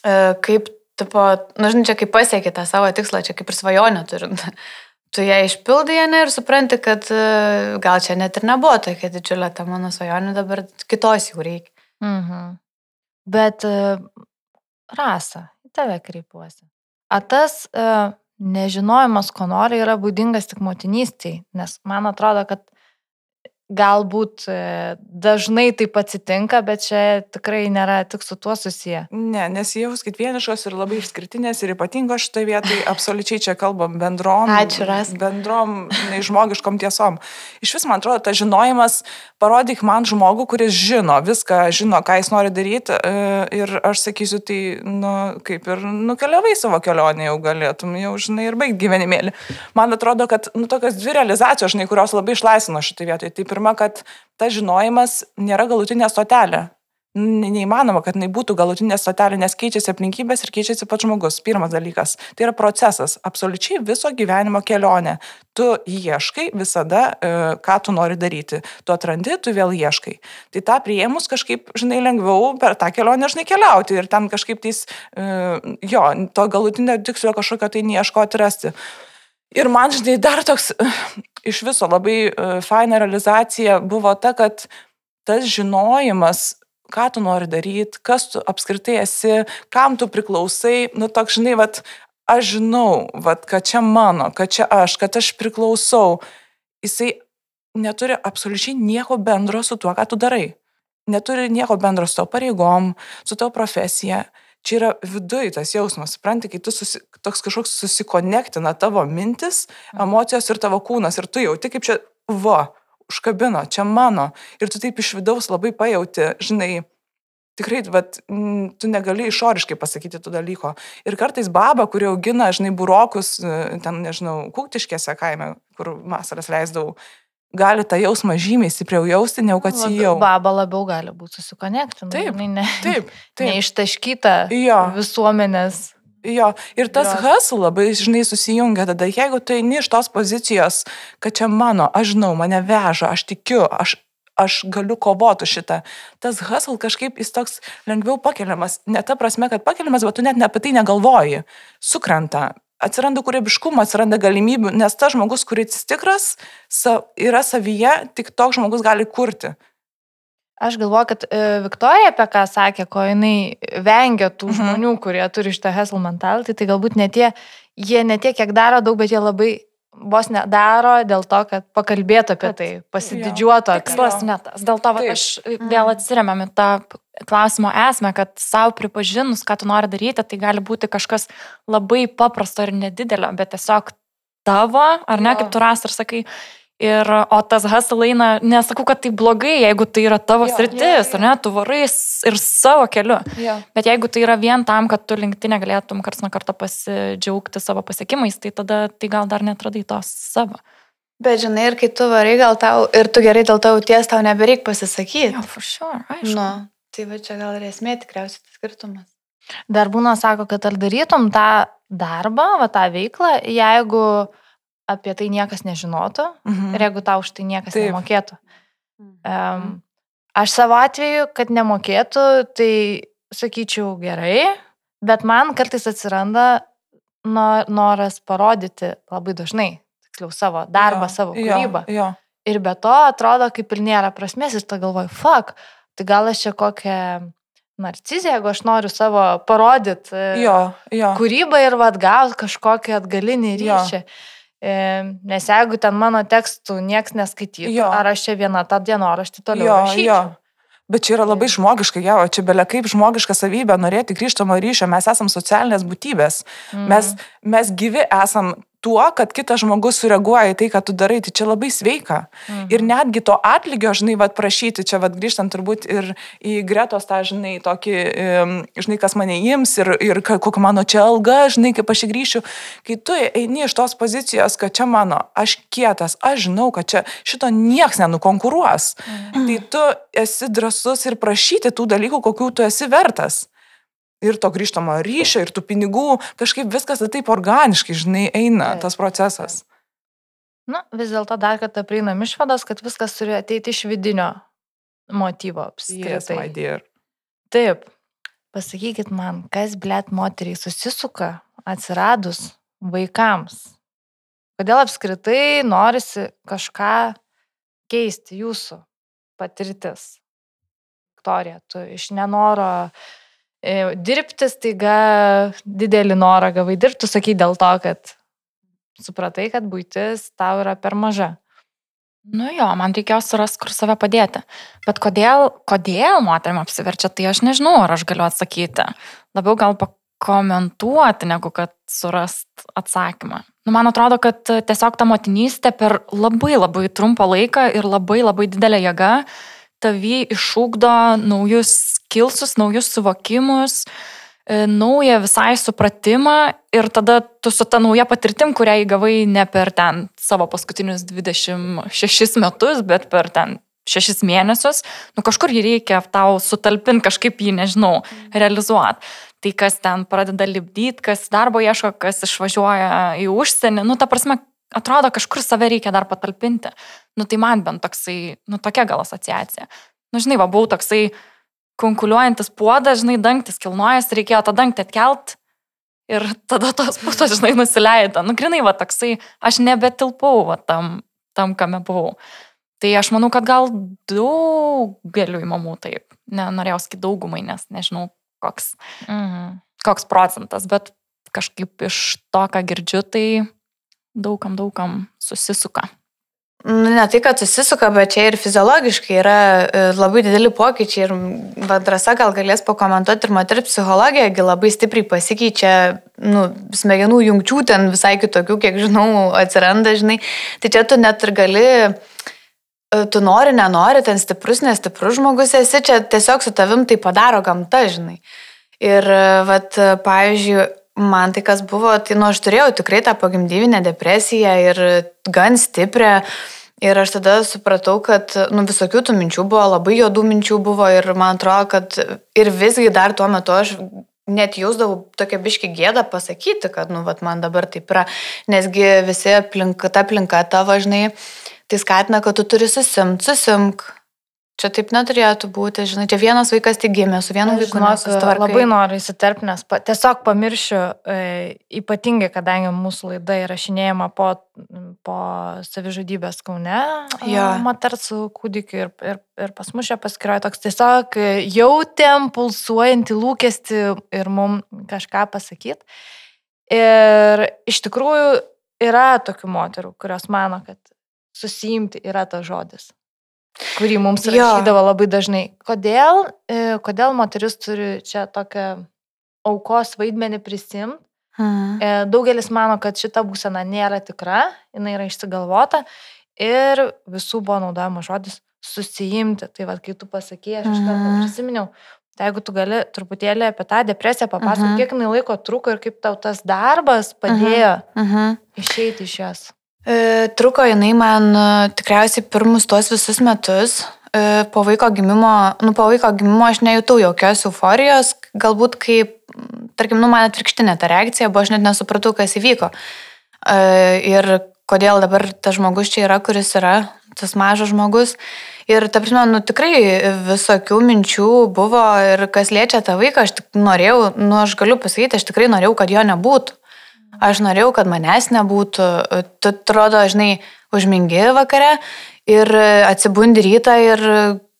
kaip, tipo, nu žinai, čia kaip pasiekė tą savo tikslą, čia kaip ir svajonę turint [laughs] tu ją išpildai, ne, ir supranti, kad e, gal čia net ir nebuvo tokia didžiulė ta mano svajonė, dabar kitos jau reikia. Mhm. Bet e, rasa, į tave kreipiuosi. Ar tas nežinojimas, ko nori, yra būdingas tik motinystėje? Nes man atrodo, kad galbūt e, dažnai taip atsitinka, bet čia tikrai nėra tik su tuo susiję. Ne, nesijauskit vienišos ir labai išskirtinės ir ypatingos šitoje vietoje, absoliučiai čia kalbam bendrom, Ačiūras. bendrom nežmogiškom tiesom. Iš vis, man atrodo, tas žinojimas, parodyk man žmogų, kuris žino viską, žino, ką jis nori daryti e, ir aš sakysiu, tai, nu, kaip ir nukeliavai savo kelionę jau galėtum, jau, žinai, ir baigti gyvenimėlį. Man atrodo, kad, nu, tokios dvi realizacijos, žinai, kurios labai išlaisvino šitoje vietoje. Tai pirma, kad tas žinojimas nėra galutinė stotelė. Neįmanoma, kad jinai būtų galutinė stotelė, nes keičiasi aplinkybės ir keičiasi pats žmogus. Pirmas dalykas. Tai yra procesas, absoliučiai viso gyvenimo kelionė. Tu ieškai visada, e, ką tu nori daryti. Tu atrandi, tu vėl ieškai. Tai tą prieimus kažkaip, žinai, lengviau per tą kelionę, žinai, keliauti ir ten kažkaip tais, e, jo, to galutinio tikslo kažkokio tai neieškoti rasti. Ir man, žinai, dar toks iš viso labai e, faina realizacija buvo ta, kad tas žinojimas, ką tu nori daryti, kas tu apskritai esi, kam tu priklausai, nu toks, žinai, vat, aš žinau, vat, kad čia mano, kad čia aš, kad aš priklausau, jisai neturi absoliučiai nieko bendro su tuo, ką tu darai. Neturi nieko bendro su tavo pareigom, su tavo profesija. Čia yra viduj tas jausmas, supranti, kai tu susi, toks kažkoks susikonektina tavo mintis, mhm. emocijos ir tavo kūnas ir tu jauti, kaip čia, va, užkabino, čia mano. Ir tu taip iš vidaus labai pajauti, žinai, tikrai, bet tu negali išoriškai pasakyti tų dalyko. Ir kartais baba, kuri augina, žinai, burokus, ten, nežinau, kūktiškėse kaime, kur vasaras leisdavau, gali tą jausmą žymiai stipriau jausti, negu kad jau. Baba labiau gali būti susikonektinta. Taip, ne, taip, [laughs] taip. Neištaškyta jo. visuomenės. Jo, ir tas hustle labai, žinai, susijungia tada, jeigu tu eini iš tos pozicijos, kad čia mano, aš žinau, mane veža, aš tikiu, aš, aš galiu kovoti šitą. Tas hustle kažkaip jis toks lengviau pakeliamas, ne ta prasme, kad pakeliamas, bet tu net apie tai negalvoji, sukrenta atsiranda kūrybiškumo, atsiranda galimybių, nes tas žmogus, kuris tikras, yra savyje, tik toks žmogus gali kurti. Aš galvoju, kad e, Viktorija apie ką sakė, ko jinai vengia tų mhm. žmonių, kurie turi šitą hustle mentality, tai galbūt ne tie, jie ne tiek, kiek daro daug, bet jie labai vos nedaro dėl to, kad pakalbėtų apie tai, pasididžiuotų. Tikslas netas. Dėl to va, aš vėl mhm. atsiriamėm į tą klausimo esmę, kad savo pripažinus, ką tu nori daryti, tai gali būti kažkas labai paprasto ir nedidelio, bet tiesiog tavo, ar ne, kaip tu ras ir sakai, Ir, o tas hustle eina, nesakau, kad tai blogai, jeigu tai yra tavo jo, sritis, jo, jo. ar ne, tu varai ir savo keliu. Jo. Bet jeigu tai yra vien tam, kad tu linktinė galėtum karts nuo karto pasidžiaugti savo pasiekimais, tai tada tai gal dar netradai tos savo. Bet žinai, ir kai tu varai, gal tau, ir tu gerai dėl tavo ties, tau nebereik pasisakyti. Jo, for sure, aišku. Nu, tai va čia gal ir esmė tikriausiai tas skirtumas. Dar būna, sako, kad ar darytum tą darbą, va tą veiklą, jeigu apie tai niekas nežinotų mhm. ir jeigu tau už tai niekas Taip. nemokėtų. Um, aš savo atveju, kad nemokėtų, tai sakyčiau gerai, bet man kartais atsiranda noras parodyti labai dažnai, tiksliau, savo darbą, jo, savo kūrybą. Jo, jo. Ir be to atrodo, kaip ir nėra prasmės, ir tu galvoji, fuck, tai gal aš čia kokią narcizę, jeigu aš noriu savo parodyti jo, jo. kūrybą ir vad gauti kažkokį atgalinį ryšį. Jo. Nes jeigu ten mano tekstų nieks neskaitytų, ar aš čia vieną tą dienoraštį toliau jo, rašyčiau. Jo. Bet čia yra labai žmogiška, jau, čia belia kaip žmogiška savybė norėti grįžtamo ryšio, mes esam socialinės būtybės. Mm. Mes, mes gyvi esam tuo, kad kitas žmogus sureaguoja į tai, ką tu darai, tai čia labai sveika. Mhm. Ir netgi to atlygio, žinai, vad prašyti, čia vad grįžtant turbūt ir į gretos tą, žinai, tokį, žinai, kas mane ims ir, ir kokia mano čia alga, žinai, kaip aš įgrįšiu, kai tu eini iš tos pozicijos, kad čia mano, aš kietas, aš žinau, kad čia šito nieks nenukonkuruos, mhm. tai tu esi drasus ir prašyti tų dalykų, kokių tu esi vertas ir to grįžtamo ryšio, ir tų pinigų, kažkaip viskas taip organiškai, žinai, eina taip, tas procesas. Na, vis dėlto dar kartą prieinam išvados, kad viskas turi ateiti iš vidinio motyvo apskritai. Yes, taip, pasakykit man, kas blėt moteriai susisuka atsiradus vaikams. Kodėl apskritai norisi kažką keisti jūsų patirtis? Viktorija, tu iš nenoro uh, dirbti staiga didelį norą gavai dirbti, sakai dėl to, kad supratai, kad būtis tau yra per maža. Nu jo, man reikėjo surasti, kur save padėti. Bet kodėl, kodėl moterim apsiverčia, tai aš nežinau, ar aš galiu atsakyti. Labiau gal pakomentuoti, negu kad surast atsakymą. Nu, man atrodo, kad tiesiog ta motinystė per labai labai trumpą laiką ir labai labai didelę jėgą tavį išūkdo naujus kilsus, naujus suvokimus, e, naują visai supratimą ir tada tu su ta nauja patirtim, kurią įgavai ne per ten savo paskutinius 26 metus, bet per ten šešis mėnesius, nu kažkur jį reikia tau sutalpinti, kažkaip jį, nežinau, realizuoti. Tai kas ten pradeda libdyti, kas darbo ieško, kas išvažiuoja į užsienį, nu ta prasme, atrodo, kažkur save reikia dar patalpinti. Nu tai man bent toksai, nu tokia gal asociacija. Nu žinai, va, buvau toksai konkuliuojantis puodas, žinai, dangtis kilnojas, reikėjo tą dangtį atkelt ir tada tos putos, žinai, nusileido. Nu, grinai, va, toksai, aš nebetilpau va, tam, tam, kame buvau. Tai aš manau, kad gal daugeliu mamų taip. Nenorėjau sakyti daugumai, nes nežinau, koks, mhm. koks procentas, bet kažkaip iš to, ką girdžiu, tai daugam, daugam susisuka. Nu, ne tai, kad susisuka, bet čia ir fiziologiškai yra e, labai dideli pokyčiai ir Vadrasa gal galės pakomentuoti ir moteris psichologija labai stipriai pasikeičia, nu, smegenų jungčių ten visai kitokių, kiek žinau, atsiranda, žinai. Tai čia tu net ir gali, e, tu nori, nenori, ten stiprus, nestiprus žmogus esi, čia tiesiog su tavim tai padaro gamta, žinai. Ir, e, vat, pavyzdžiui, man tai kas buvo, tai nu aš turėjau tikrai tą pagimdyvinę depresiją ir gan stiprią. Ir aš tada supratau, kad nu, visokių tų minčių buvo, labai juodų minčių buvo ir man atrodo, kad ir visgi dar tuo metu aš net jausdavau tokia biški gėdą pasakyti, kad, nu, vat, man dabar taip yra, nesgi visi aplinka, ta aplinka tavo, žinai, tai skatina, kad tu turi susimti, susimk, Čia taip neturėtų būti, žinai, čia vienas vaikas tik gimė, su vienu vaiku nesusitvarkai. Labai noriu įsiterpti, nes pa, tiesiog pamiršiu, e, ypatingai, kadangi mūsų laida įrašinėjama po, po savižudybės kaune, ja. moters su kūdikiu ir, ir, ir pas mus čia paskiroja toks tiesiog jautėm pulsuojantį lūkesti ir mums kažką pasakyti. Ir iš tikrųjų yra tokių moterų, kurios mano, kad susijimti yra tas žodis kurį mums rašydavo jo. labai dažnai. Kodėl, e, kodėl moteris turi čia tokią aukos vaidmenį prisimti? Hmm. Daugelis mano, kad šita būsena nėra tikra, jinai yra išsigalvota ir visų buvo naudojamas žodis susijimti. Tai vad, kai tu pasakėjai, aš iš karto prisiminiau, Tai jeigu tu gali truputėlį apie tą depresiją papasakoti, uh -huh. kiek jinai laiko truko ir kaip tau tas darbas padėjo uh -huh. Uh -huh. išeiti iš jos. E, truko jinai man e, tikriausiai pirmus tuos visus metus. E, po vaiko gimimo, nu, po vaiko gimimo aš nejutau jokios euforijos, galbūt kaip, tarkim, nu, man atvirkštinė ta reakcija buvo, aš net nesupratau, kas įvyko. Ir kodėl dabar tas žmogus čia yra, kuris yra, tas mažas žmogus. Ir, ta prasme, nu tikrai visokių minčių buvo ir kas liečia tą vaiką, aš tik norėjau, nu aš galiu pasakyti, aš tikrai norėjau, kad jo nebūtų. Aš norėjau, kad manęs nebūtų. Tu atrodo, žinai, užmingi vakare ir atsibundi rytą ir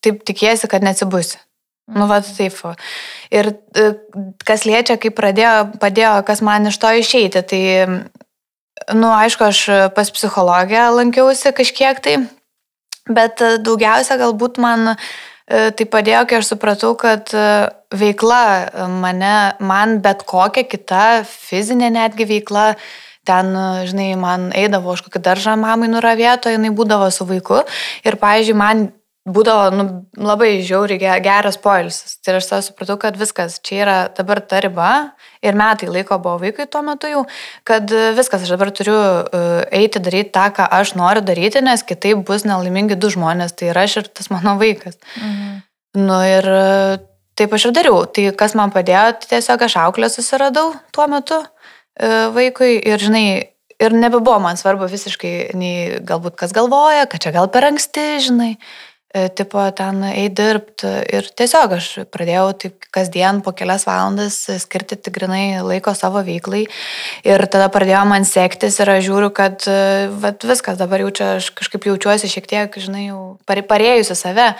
taip tikėsi, kad neatsibusi. Nu, va, taip. Ir e, kas liečia, kaip pradėjo, padėjo, kas man iš to išeiti, tai, nu, aišku, aš pas psichologę lankiausi kažkiek tai, bet daugiausia galbūt man e, tai padėjo, kai aš supratau, kad e, veikla e, mane, man bet kokia kita fizinė netgi veikla, ten, žinai, man eidavo už kokį daržą mamai nuravėto, jinai būdavo su vaiku. Ir, pavyzdžiui, man būdavo nu, labai žiauriai geras poilsis. Tai aš tada supratau, kad viskas, čia yra dabar ta riba ir metai laiko buvo vaikui tuo metu jau, kad viskas, aš dabar turiu uh, eiti daryti tą, ką aš noriu daryti, nes kitaip bus nelaimingi du žmonės, tai yra aš ir tas mano vaikas. Mhm. Nu ir uh, taip aš ir dariau. Tai kas man padėjo, tai tiesiog aš auklę susiradau tuo metu vaikui ir, žinai, ir nebebuvo man svarbu visiškai, nei galbūt kas galvoja, kad čia gal per anksti, žinai. E, tipo ten eiti dirbti. Ir tiesiog aš pradėjau taip kasdien po kelias valandas skirti tik grinai laiko savo veiklai. Ir tada pradėjo man sektis ir aš žiūriu, kad e, vat, viskas dabar jau čia aš kažkaip jaučiuosi šiek tiek, žinai, jau parėjusi save.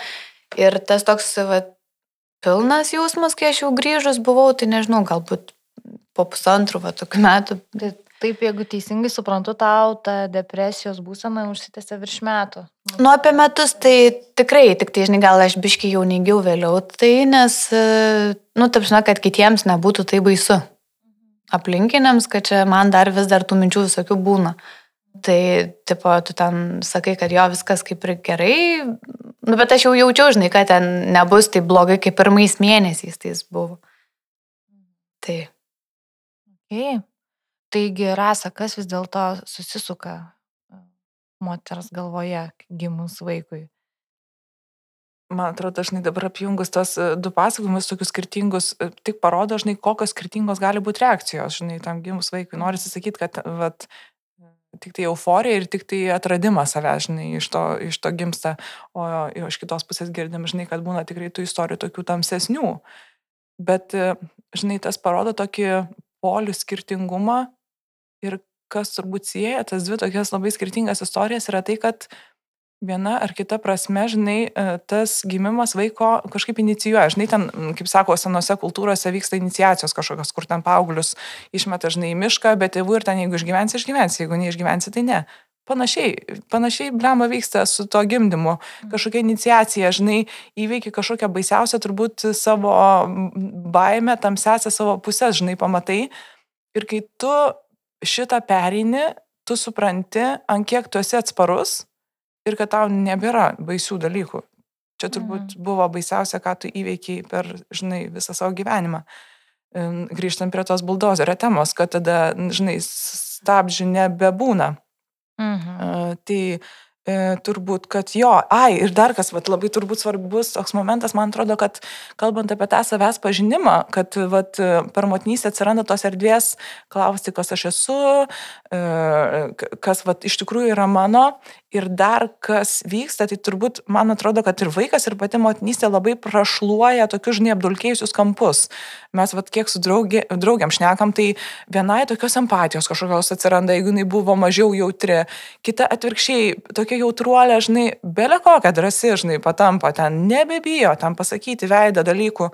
Ir tas toks vat, pilnas jausmas, kai aš jau grįžus buvau, tai nežinau, galbūt po pusantrų va, tokių metų. Bet Taip, jeigu teisingai suprantu, tau ta depresijos būsena užsitęsė virš metų. Nu, apie metus tai tikrai, tik tai, žinai, gal aš biški jau neigiau vėliau, tai nes, e, nu, taip žinai, kad kitiems nebūtų tai baisu. Aplinkiniams, kad čia man dar vis dar tų minčių visokių būna. Tai, tipo, tu ten sakai, kad jo viskas kaip ir gerai, nu, bet aš jau jaučiau, žinai, kad ten nebus taip blogai, kaip pirmais mėnesiais tai buvo. Tai. Okay. Taigi, rasa, kas vis dėlto susisuka moters galvoje gimus vaikui? Man atrodo, dažnai dabar apjungus tos du pasakojimus, tokius skirtingus, tik parodo, žinai, kokios skirtingos gali būti reakcijos, žinai, tam gimus vaikui. Norisi sakyti, kad vat, tik tai euforija ir tik tai atradimas savęs, žinai, iš to, iš to gimsta, o iš kitos pusės girdim, žinai, kad būna tikrai tų istorijų tokių tamsesnių. Bet, žinai, tas parodo tokį polių skirtingumą Ir kas turbūt sieja tas dvi tokias labai skirtingas istorijas yra tai, kad viena ar kita prasme, žinai, e, tas gimimas vaiko kažkaip inicijuoja. Žinai, ten, kaip sako, senose kultūrose vyksta iniciacijos kažkokios, kur ten paauglius išmeta, žinai, į mišką, bet tėvų ir ten, jeigu išgyvensi, išgyvensi, jeigu neišgyvensi, tai ne. Panašiai, panašiai blema vyksta su to gimdymu. Kažkokia iniciacija, žinai, įveiki kažkokią baisiausią turbūt savo baimę, tamsęsią savo pusę, žinai, pamatai. Ir kai tu šitą pereini, tu supranti, ant kiek tu esi atsparus ir kad tau nebėra baisių dalykų. Čia turbūt mhm. buvo baisiausia, ką tu įveikiai per, žinai, visą savo gyvenimą. Grįžtant prie tos buldozerio temos, kad tada, žinai, stabdžių nebebūna. Mhm. Tai E, turbūt, kad jo, ai, ir dar kas, vat, labai turbūt svarbus toks momentas, man atrodo, kad kalbant apie tą savęs pažinimą, kad vat, per motinystę atsiranda tos erdvės klausti, kas aš esu, e, kas vat, iš tikrųjų yra mano ir dar kas vyksta, tai turbūt man atrodo, kad ir vaikas, ir pati motinystė labai prašluoja tokius, žinai, apdulkėjusius kampus. Mes vat kiek su draugė, draugiam šnekam, tai vienai tokios empatijos kažkokios atsiranda, jeigu jinai buvo mažiau jautri, kita atvirkščiai tokia jautruolė, žinai, belė kokia drąsi, žinai, patampa ten, nebebijo tam pasakyti veidą dalykų.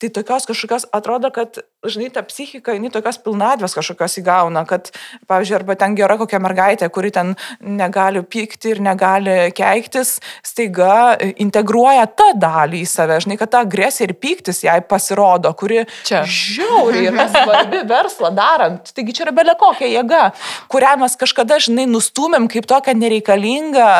Tai tokios kažkokios atrodo, kad, žinai, ta psichika, jinai tokios pilnatvės kažkokios įgauna, kad, pavyzdžiui, arba ten gera kokia mergaitė, kuri ten negali pykti ir negali keiktis, staiga integruoja tą dalį į save, žinai, kad ta agresija ir pyktis jai pasirodo, kuri čia žiauriai yra svarbi verslą darant. Taigi čia yra belė kokia jėga, kurią mes kažkada, žinai, nustumėm kaip tokią nereikalingą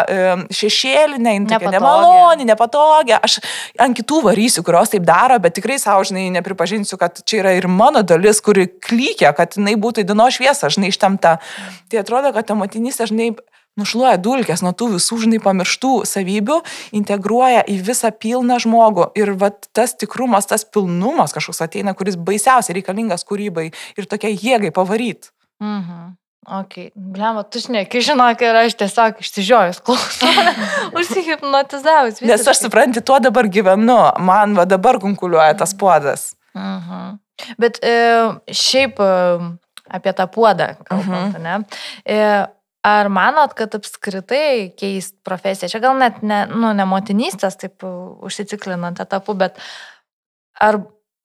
šešėlinę, nemalonį, nepatogią. Aš ant kitų varysiu, kurios taip daro, bet tikrai savo, žinai, nepripažinsiu, kad čia yra ir mano dalis, kuri klykia, kad jinai būtų į dienos šviesą, žinai, ištemta. Tai atrodo, kad ta motinystė, žinai, nušluoja dulkės nuo tų visų, žinai, pamirštų savybių, integruoja į visą pilną žmogų. Ir va, tas tikrumas, tas pilnumas kažkoks ateina, kuris baisiausiai reikalingas kūrybai ir tokia jėgai pavaryt. Mhm. Ok, blema, tu šneki, žinok, ir aš tiesiog išsižiojus klausau, [laughs] užsihipnotizavus. Nes aš supranti, tuo dabar gyvenu, man va dabar kunkuliuoja tas puodas. Uh mhm. -huh. Bet e, šiaip e, apie tą puodą, kalbant, uh mhm. -huh. ne? E, ar manot, kad apskritai keist profesiją, čia gal net ne, nu, ne motinystės, taip užsiciklinant etapu, bet ar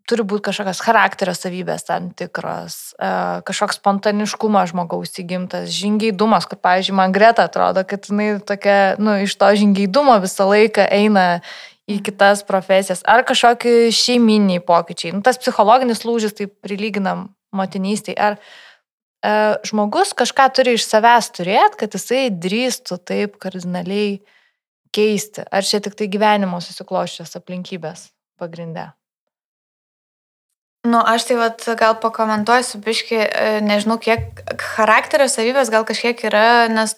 turi būti kažkokios charakterio savybės tam tikros, e, kažkoks spontaniškumas žmogaus įgimtas, žingeidumas, kad, pavyzdžiui, man greta atrodo, kad jinai tokia, nu, iš to žingeidumo visą laiką eina į kitas profesijas, ar kažkokie šeiminiai pokyčiai. Nu, tas psichologinis lūžis, tai prilyginam motinystėje. Ar e, žmogus kažką turi iš savęs turėti, kad jisai drįstų taip kardinaliai keisti? Ar čia tik tai gyvenimo susikloščios aplinkybės pagrindė? Nu, aš tai vat, gal pakomentuosiu, biški, e, nežinau, kiek charakterio savybės gal kažkiek yra, nes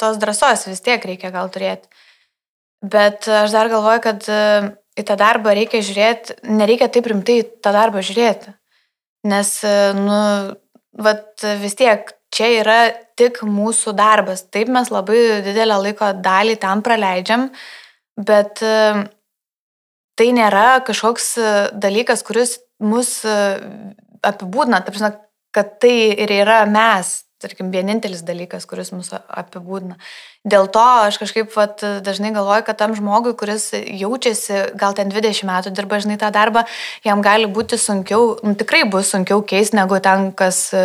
tos drąsos vis tiek reikia gal turėti. Bet aš dar galvoju, kad e, į tą darbą reikia žiūrėti, nereikia taip rimtai į tą darbą žiūrėti. Nes, e, nu, vat, vis tiek čia yra tik mūsų darbas. Taip mes labai didelę laiko dalį tam praleidžiam, bet tai nėra kažkoks dalykas, kuris mus e, apibūdina, taip žinot, kad tai ir yra mes, tarkim, vienintelis dalykas, kuris mus apibūdina. Dėl to aš kažkaip vat, dažnai galvoju, kad tam žmogui, kuris jaučiasi, gal ten 20 metų dirba žinai tą darbą, jam gali būti sunkiau, nu, tikrai bus sunkiau keisti negu ten, kas e,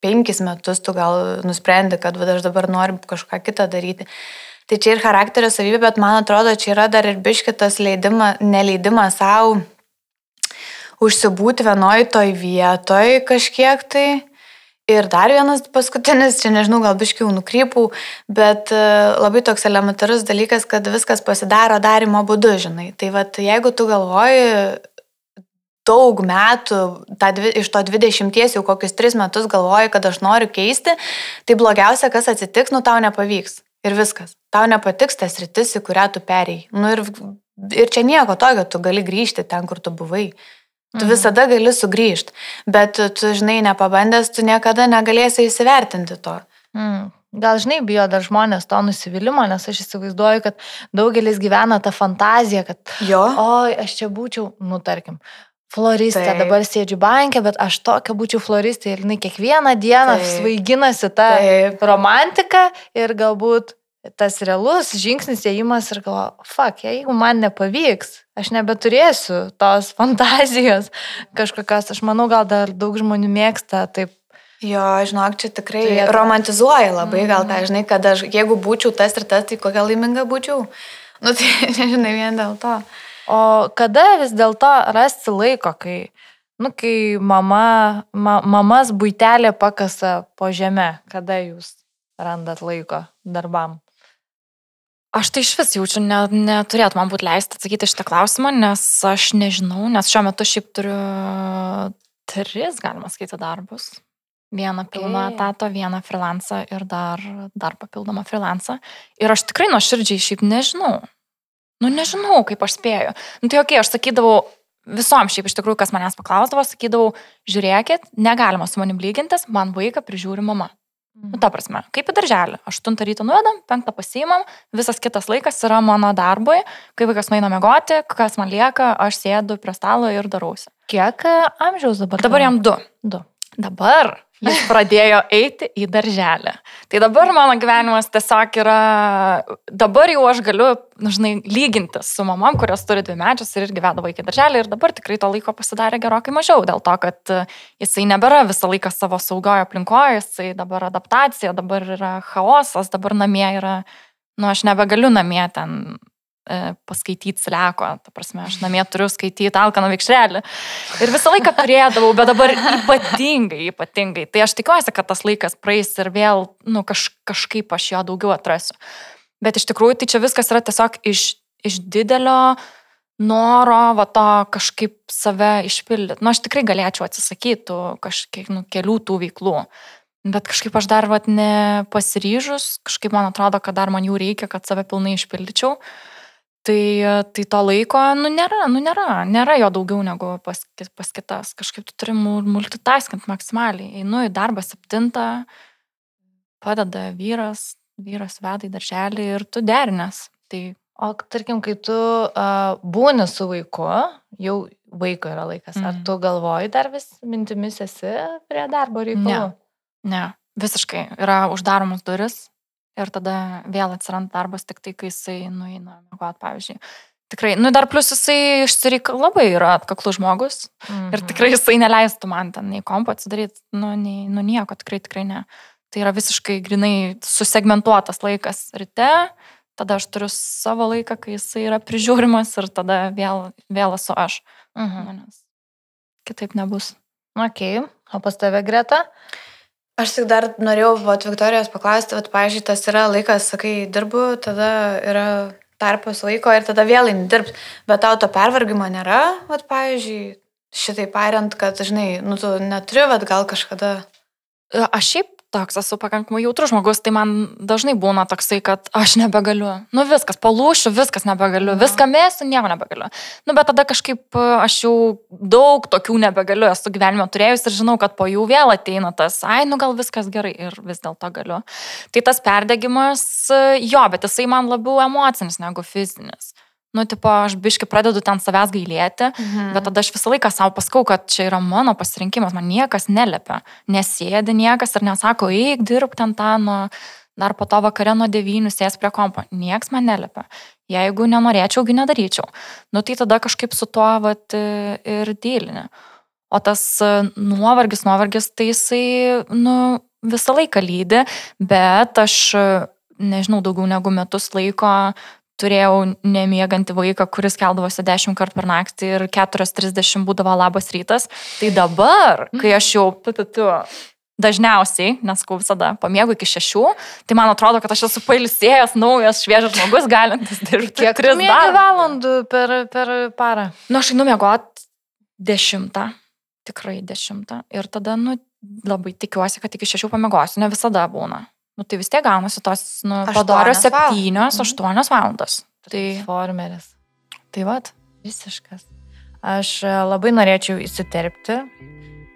penkis metus tu gal nusprendi, kad va, aš dabar noriu kažką kitą daryti. Tai čia ir charakterio savybė, bet man atrodo, čia yra dar ir biškitas leidimas, neleidimas savo užsibūti vienoj toj vietoj kažkiek tai. Ir dar vienas paskutinis, čia nežinau, gal biškiau nukrypau, bet e, labai toks elementarus dalykas, kad viskas pasidaro darimo būdu, žinai. Tai vad, jeigu tu galvoji daug metų, ta, iš to 20 jau kokius 3 metus galvoji, kad aš noriu keisti, tai blogiausia, kas atsitiks, nu tau nepavyks. Ir viskas. Tau nepatiks tas rytis, į kurią tu perėjai. Nu ir, ir čia nieko tokio, tu gali grįžti ten, kur tu buvai. Tu mhm. visada gali sugrįžti, bet tu, žinai, nepabandęs, tu niekada negalėsi įsivertinti to. Mm. Gal žinai, bijo dar žmonės to nusivylimą, nes aš įsivaizduoju, kad daugelis gyvena tą fantaziją, kad, jo, oi, aš čia būčiau, nu, tarkim, floristė, Taip. dabar sėdžiu bankė, bet aš tokia būčiau floristė ir jinai kiekvieną dieną Taip. svaiginasi tą Taip. romantiką ir galbūt tas realus žingsnis įėjimas ir galvo, fuck, jeigu man nepavyks, aš nebeturėsiu tos [laughs] fantazijos kažkokios, aš manau, gal dar daug žmonių mėgsta taip. Jo, žinok, čia tikrai turėtų. romantizuoja labai, gal mhm. žinai, kad aš, jeigu būčiau tas ir tas, tai kokia laiminga būčiau. [laughs] Nu, tai nežinai, vien dėl to. O kada vis dėlto rasti laiko, kai, nu, kai mama, ma, mamas būtelė pakasa po žemę, kada jūs randat laiko darbam? Aš tai iš vis jaučiu, ne, neturėtų man būti leista atsakyti šitą klausimą, nes aš nežinau, nes šiuo metu šiaip turiu tris, galima skaityti, darbus. Vieną pilną etato, vieną freelancą ir dar, dar papildomą freelancą. Ir aš tikrai nuoširdžiai šiaip nežinau. Nu, nežinau, kaip aš spėju. Nu, tai ok, aš sakydavau visom šiaip iš tikrųjų, kas manęs paklausdavo, sakydavau, žiūrėkit, negalima su manim lygintis, man vaiką prižiūri mama. Nu, ta prasme, kaip į darželį. 8 ryto nuvedam, 5 pasiimam, visas kitas laikas yra mano darbui, kai vaikas nueina mėgoti, kas man lieka, aš sėdu prie stalo ir darausi. Kiek e, amžiaus dabar? Dabar jam 2. 2. Dabar jis pradėjo eiti į darželį. Tai dabar mano gyvenimas tiesiog yra, dabar jau aš galiu, nu, žinai, lyginti su mamam, kurios turi dvi medžius ir irgi veda vaikį darželį ir dabar tikrai to laiko pasidarė gerokai mažiau, dėl to, kad jisai nebėra visą laiką savo saugojo aplinkoje, jisai dabar adaptacija, dabar yra chaosas, dabar namie yra, nu, aš nebegaliu namie ten E, paskaityti sleko, ta prasme, aš namie turiu skaityti Alkaną vikšrelį. Ir visą laiką turėdavau, bet dabar ypatingai, ypatingai. Tai aš tikiuosi, kad tas laikas praeis ir vėl, nu, kaž, kažkaip aš jo daugiau atrasiu. Bet iš tikrųjų, tai čia viskas yra tiesiog iš, iš didelio noro, va to kažkaip save išpildyti. Nu, aš tikrai galėčiau atsisakyti kažkiek, nu, kelių tų veiklų. Bet kažkaip aš dar, vat, nepasiryžus, kažkaip man atrodo, kad dar man jų reikia, kad save pilnai išpildyčiau. Uh, Tai, tai to laiko, nu nėra, nu nėra, nėra jo daugiau negu pas, pas kitas. Kažkaip tu turi multitaskint maksimaliai. Einu į darbą septintą, padeda vyras, vyras veda į darželį ir tu derinės. Tai... O tarkim, kai tu uh, būni su vaiku, jau vaiko yra laikas, mm. ar tu galvoji dar vis mintimis esi prie darbo reikalų? Ne, ne, visiškai. Yra uždaromos duris, ir tada vėl atsiranda darbas tik tai, kai jisai nueina mėgoti, pavyzdžiui. Tikrai, nu dar plus jisai išsireik labai yra atkaklus žmogus mhm. ir tikrai jisai neleistų man ten nei kompo atsidaryti, nu, nei, nu nieko, tikrai, tikrai ne. Tai yra visiškai grinai susegmentuotas laikas ryte, tada aš turiu savo laiką, kai jisai yra prižiūrimas ir tada vėl, vėl esu aš. Mhm. Nes Kitaip nebus. Ok, o pas tave greta? Aš tik dar norėjau, vat, Viktorijos paklausti, vat, pavyzdžiui, tas yra laikas, sakai, dirbu, tada yra tarpas laiko ir tada vėl eini dirbti, bet tau to pervargimo nėra, vat, pavyzdžiui, šitai pariant, kad, žinai, nu, tu neturi, vat, gal kažkada. Aš šiaip toks esu pakankamai jautrus žmogus, tai man dažnai būna toksai, kad aš nebegaliu. Nu viskas, palūšiu, viskas nebegaliu, Mhm. viską mėsiu, nieko nebegaliu. Nu bet tada kažkaip e, aš jau daug tokių nebegaliu, esu gyvenime turėjus ir žinau, kad po jų vėl ateina tas, ai, nu gal viskas gerai ir vis dėlto galiu. Tai tas perdegimas, e, jo, bet jisai man labiau emocinis negu fizinis. Nu, tipo, aš biški pradedu ten savęs gailėti, Mhm. Bet tada aš visą laiką savo paskau, kad čia yra mano pasirinkimas, man niekas neliepia, nesėdi niekas ir nesako, eik, dirbk ten tą, nu, dar po to vakare nuo devynių sės prie kompo. Niekas man neliepia. Jeigu nenorėčiaugi nedaryčiau. Nu tai tada kažkaip su tuo vat, ir dėlinė. O tas e, nuovargis, nuovargis, tai jisai, nu, visą laiką lydi, bet aš, e, nežinau, daugiau negu metus laiko turėjau nemiegantį vaiką, kuris keldavosi 10 kartų per naktį ir 4.30 būdavo labas rytas. Tai dabar, kai aš jau tu, dažniausiai, nes kau visada pamiegu iki 6, tai man atrodo, kad aš esu pailsėjęs, naujas, šviežias žmogus, galintis dirbti. Kiek tris tris darbus. valandų per, per parą? Nu, aš einu mėgot dešimtą, tikrai dešimtą. Ir tada, nu, labai tikiuosi, kad iki šešių pamiegosiu, ne visada būna. Nu, tai vis tiek gaunasi tos, nu, padorios valandos. septynios, Mhm. valandos. Tai, Formeris. tai vad. Visiškas. Aš e, labai norėčiau įsiterpti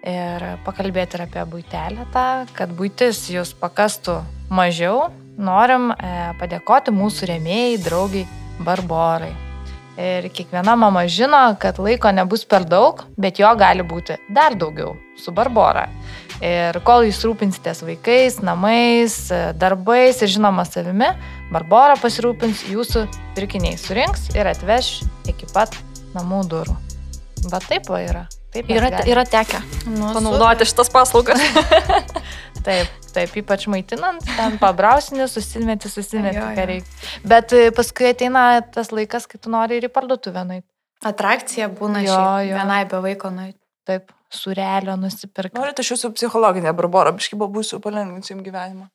ir pakalbėti ir apie būtelę tą, kad būtis jūs pakastų mažiau. Norim e, padėkoti mūsų rėmėjai, draugiai Barborai. Ir kiekviena mama žino, kad laiko nebus per daug, bet jo gali būti dar daugiau su Barbora. Ir kol jūs rūpinsitės vaikais, namais, e, darbais ir žinoma savimi, Barbora pasirūpins jūsų pirkiniai, surinks ir atveš iki pat namų durų. Bet taip va yra. Taip Yra, galim. yra tekę Nu, panaudoti šitas paslaugas. [laughs] [laughs] Taip, taip, ypač maitinant, ten pabrausinį, susimeti, susimeti, ką reikia. Bet e, paskui ateina tas laikas, kai tu nori ir į parduotuvę nueiti. Atrakcija būna Jo, jo. vienai be vaiko nueiti. Taip, surelio nusipirkti. Norite aš jūsų psichologinė barbora, biškai būsiu palengvinsiu jums gyvenimą.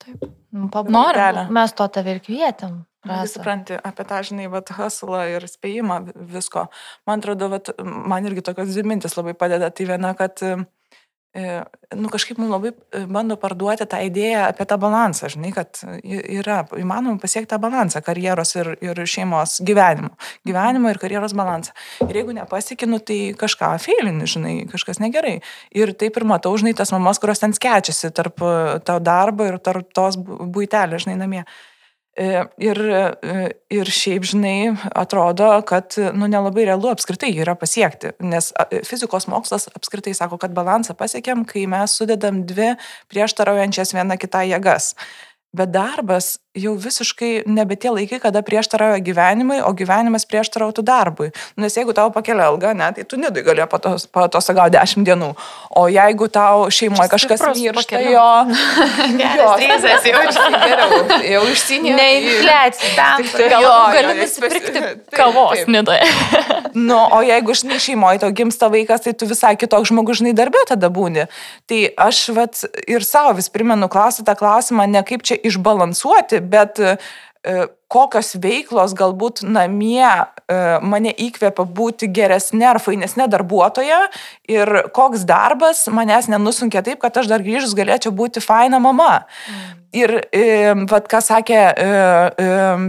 Nu, pab- Nori. Mes to tave ir kvietėm. Rasa. supranti apie tą, žinai, vat, hustlą ir spėjimą vi- visko. Man atrodo, vat, man irgi tokios dvi mintis labai padeda. Tai viena, kad, e, nu, kažkaip mums labai e, bando parduoti tą idėją apie tą balansą, žinai, kad yra įmanoma pasiekti tą balansą karjeros ir, ir šeimos gyvenimo. Gyvenimo ir karjeros balansą. Ir jeigu nepasiekinu, tai kažką feilini, žinai, kažkas negerai. Ir taip ir matau, žinai, tas mamas, kurios ten skečiasi tarp e, to darbo ir tarp tos buitelės, žinai, namie. E, Ir, e, ir šiaip, žinai, atrodo, kad nu, nelabai realu apskritai yra pasiekti, nes a, fizikos mokslas apskritai sako, kad balansą pasiekėm, kai mes sudedam dvi prieštaraujančias viena kitą jėgas. Bet darbas jau visiškai nebe tie laikai, kada prieštarauja gyvenimui, o gyvenimas prieštarautų darbui. Nu, Nes jeigu tau pakelia algą, ne, tai tu nidai gali patosagauti 10 dienų. O jeigu tau šeimoje kažkas miršta, jo, [laughs] Geras tryzas jau. [laughs] geriau, jau išsinė. Ne infliacija. Tik tai- Gal jo, gali jo, nusipirkti [laughs] kavos nidoje. Nu, o jeigu, žinai, šeimoje tau gimsta vaikas, tai tu visai kitoks žmogus, žinai, darbė tada būni. Tai aš vat, ir savo vis primenu klausti tą klausimą, ne kaip čia išbalansuoti, bet e, kokios veiklos galbūt namie e, mane įkvėpia būti geresnė ar fainesnė darbuotoja ir koks darbas manęs nenusunkia taip, kad aš dar grįžus galėčiau būti faina mama. Ir, vat, ką sakė e,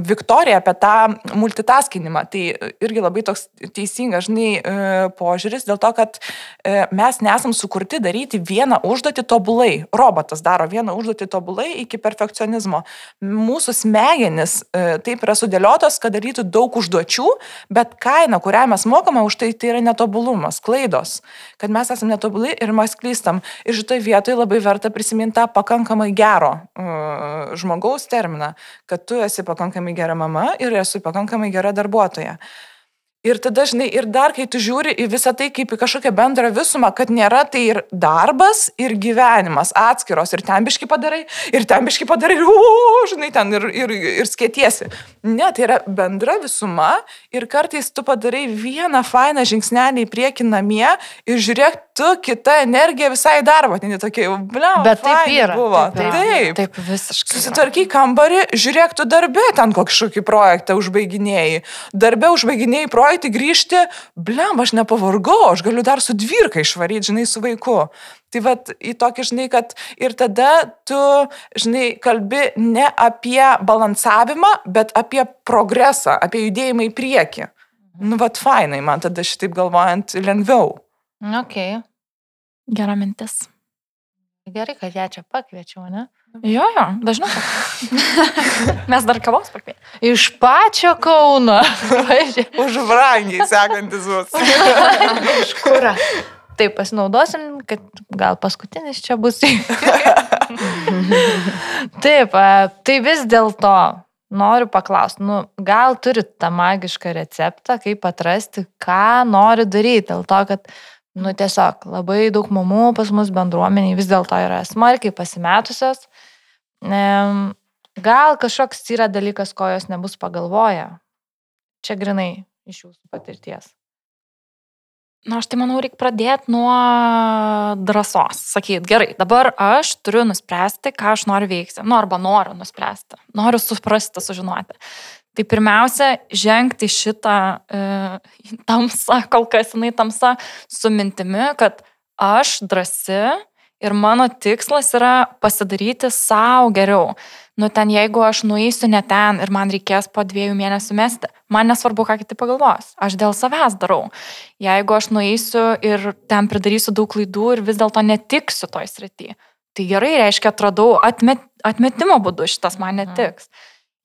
Viktorija apie tą multitaskinimą, tai irgi labai toks teisingas, žinai, e, požiūris, dėl to, kad e, mes nesam sukurti daryti vieną užduotį tobulai. Robotas daro vieną užduotį tobulai iki perfekcionizmo. Mūsų smegenis taip yra sudėliotos, kad darytų daug užduočių, bet kaina, kurią mes mokame už tai, tai yra netobulumas, klaidos, kad mes esame netobuli ir mes klystam. Ir šitoje vietoje labai verta prisiminti tą pakankamai gero žmogaus terminą, kad tu esi pakankamai gera mama ir esi pakankamai gera darbuotoja. Ir tada, žinai, ir dar, kai tu žiūri į visą tai kaip į kažkokią bendrą visumą, kad nėra tai ir darbas, ir gyvenimas atskiros, ir ten biški padarai, ir ten biški padarai, ir, u, žinai, ten ir, ir, ir skėtiesi. Ne, tai yra bendra visuma ir kartais tu padarai vieną fainą žingsnelį į priekį namie ir žiūrėk, tu kitą energiją visai į darbą, tai netokia jau, ble, Bet taip yra, Buvo. taip yra. Taip. Taip, visiškai. Susitvarky kambarį, žiūrėk, tu darbė ten kažkokį projektą užbaiginėjai. Darbė užbaiginėjai projektą, grįžti, blem, aš nepavargau, aš galiu dar su dvirka išvaryti, žinai, su vaiku. Tai vad į tokį, žinai, kad ir tada tu, žinai, kalbi ne apie balansavimą, bet apie progresą, apie judėjimą į priekį. Nu, vad fainai, man tada šitaip galvojant lengviau. Ok. Gera mintis. Gerai, kad ją čia pakviečiau, ne? Jo, jo, dažniau. [laughs] Mes dar kavos pakvietėme. Iš pačio Kauno. Už brangiai sekantis bus. [laughs] Iš kur? Taip, pasinaudosim, kad gal paskutinis čia bus. [laughs] Taip, tai vis dėlto noriu paklausti, nu, gal turit tą magišką receptą, kaip atrasti, ką nori daryti. Dėl to, kad, nu, tiesiog labai daug mamų pas mus bendruomeniai vis dėlto yra smarkiai pasimetusios. Gal kažkoks yra dalykas, ko jos nebus pagalvoję. Čia grinai iš jūsų patirties. Na, aš tai manau, reikia pradėti nuo drąsos. Sakyt, gerai, dabar aš turiu nuspręsti, ką aš noriu veikti. Nu, arba noriu nuspręsti. Noriu suprasti, sužinoti. Tai pirmiausia, žengti šitą e, tamsą, kol kas jinai tamsa, su mintimi, kad aš drąsi ir mano tikslas yra pasidaryti savo geriau. Nu, ten jeigu aš nueisiu ne ten ir man reikės po dviejų mėnesių mesti, man nesvarbu, ką kiti pagalvos. Aš dėl savęs darau. Jeigu aš nueisiu ir ten pridarysiu daug klaidų ir vis dėlto netiksiu toj srity, tai gerai, reiškia, atradau atmet, atmetimo būdu šitas man netiks.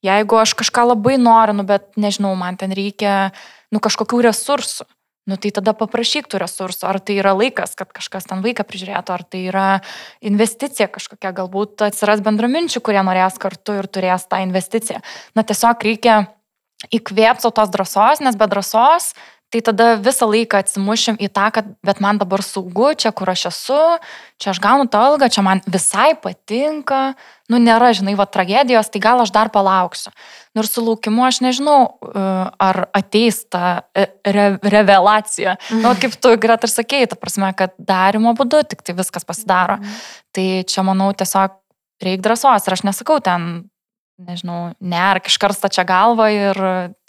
Jeigu aš kažką labai noriu, nu, bet nežinau, man ten reikia nu, kažkokių resursų, nu, tai tada paprašyk tų resursų, ar tai yra laikas, kad kažkas ten vaiką prižiūrėtų, ar tai yra investicija kažkokia, galbūt atsiras bendraminčių, kurie norės kartu ir turės tą investiciją. Na, tiesiog reikia įkvėpti tos drąsos, nes be drąsos tai tada visą laiką atsimušim į tą, kad bet man dabar saugu, čia kur aš esu, čia aš gaunu tą algą, čia man visai patinka, nu nėra, žinai, va tragedijos, tai gal aš dar palauksiu. Nors su laukimu aš nežinau, e, ar ateis ta e, re, revelacija. Mhm. Nu, kaip tu, Gret, ir sakėjai, ta prasme, kad darimo būdu tik tai viskas pasidaro. Mhm. Tai čia, manau, tiesiog reikia drąsos. Ir aš nesakau ten nežinau, nerk iš karsto čia galvą ir,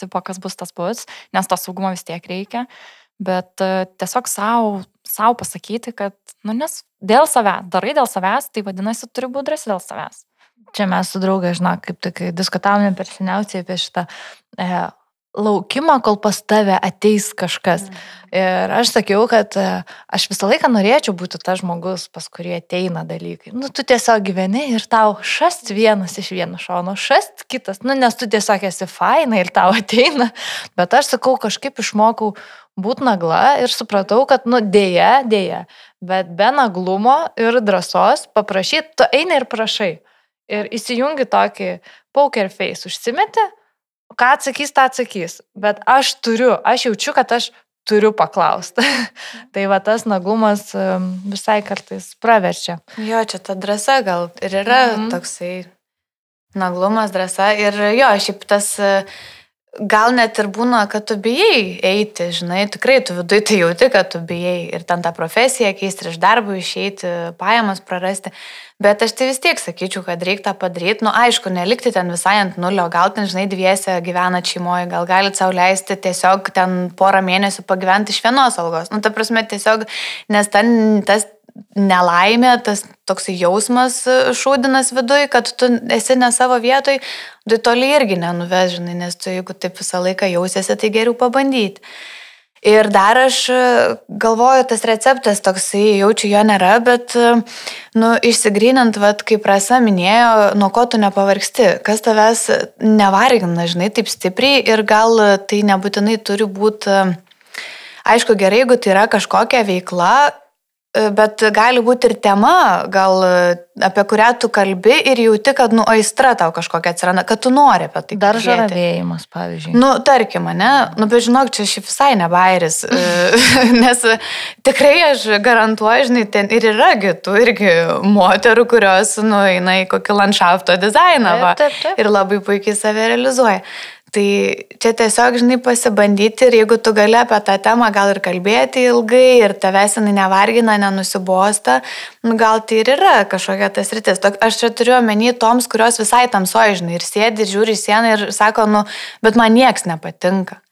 tipo, kas bus tas bus, nes to saugumo vis tiek reikia. Bet tiesiog savo, savo pasakyti, kad, nu, nes dėl savęs, darai dėl savęs, tai vadinasi, turi būti drąsi dėl savęs. Čia mes su draugė, žinok, kaip tik diskutavome per seniausiai apie šitą e, laukimą, kol pas tave ateis kažkas. Mm. Ir aš sakiau, kad e, aš visą laiką norėčiau būti tas žmogus, pas kurį ateina dalykai. Nu, tu tiesiog gyveni ir tau šast vienas iš vieno šono, šast kitas, nu, nes tu tiesiog esi faina ir tau [laughs] ateina. Bet aš sakau, kažkaip išmokau būti nagla ir supratau, kad, nu, dėja, dėja, bet be naglumo ir drąsos paprašyti, tu eini ir prašai. Ir įsijungi tokį poker face, užsimeti, ką atsakys, tą atsakys. Bet aš turiu, aš jaučiu, kad aš turiu paklausti. [laughs] tai va tas naglumas um, visai kartais praverčia. Jo, čia ta drąsa gal ir yra mhm. toksai naglumas, drąsa. Ir jo, šiaip tas uh, gal net ir būna, kad tu bijai eiti, žinai, tikrai tu viduje tai jauti, kad tu bijai ir ten tą profesiją keisti, iš darbo išeiti, pajamas prarasti. Bet aš tai vis tiek sakyčiau, kad reikia tą padaryti. Nu, aišku, nelikti ten visai ant nulio, gal ten, žinai, dviese gyvena šeimoje, gal galite savo leisti tiesiog ten porą mėnesių pagyventi iš vienos algos. Nu, ta prasme, tiesiog, nes ten tas nelaimė, tas toks jausmas e, šūdinas viduj, kad tu esi ne savo vietoj, tai toli irgi nenuvežinai, nes tu jeigu taip visą laiką jausiesi, tai geriau pabandyti. Ir dar aš e, galvoju, tas receptas toksai, jaučiu jo nėra, bet, e, nu, išsigrinant, vad, kaip Rasa minėjo, nuo ko tu nepavargsti, kas tavęs nevargina, žinai, taip stipriai ir gal tai nebūtinai turi būti, aišku, gerai, jeigu tai yra kažkokia veikla, Bet gali būti ir tema, gal apie kurią tu kalbi ir jauti, kad, nu, aistra tau kažkokia atsiranda, kad tu nori apie tai. Dar kalbėti. žavėjimas, pavyzdžiui. Nu, tarkim, ne, nu, bet žinok, čia šiaip visai ne bairis, [laughs] nes tikrai aš garantuoju, žinai, ten ir yra kitų irgi moterų, kurios, nu, eina į kokį landšafto dizainą va, Taip, taip, taip. ir labai puikiai save realizuoja. Tai čia tiesiog, žinai, pasibandyti ir jeigu tu gali apie tą temą gal ir kalbėti ilgai ir tavęs jinai nevargina, nenusibosta, nu, gal tai ir yra kažkokia tas rytis. Tok, aš čia turiu omeny toms, kurios visai tamsoja, žinai, ir sėdi, ir žiūri į sieną ir sako, nu, bet man nieks nepatinka.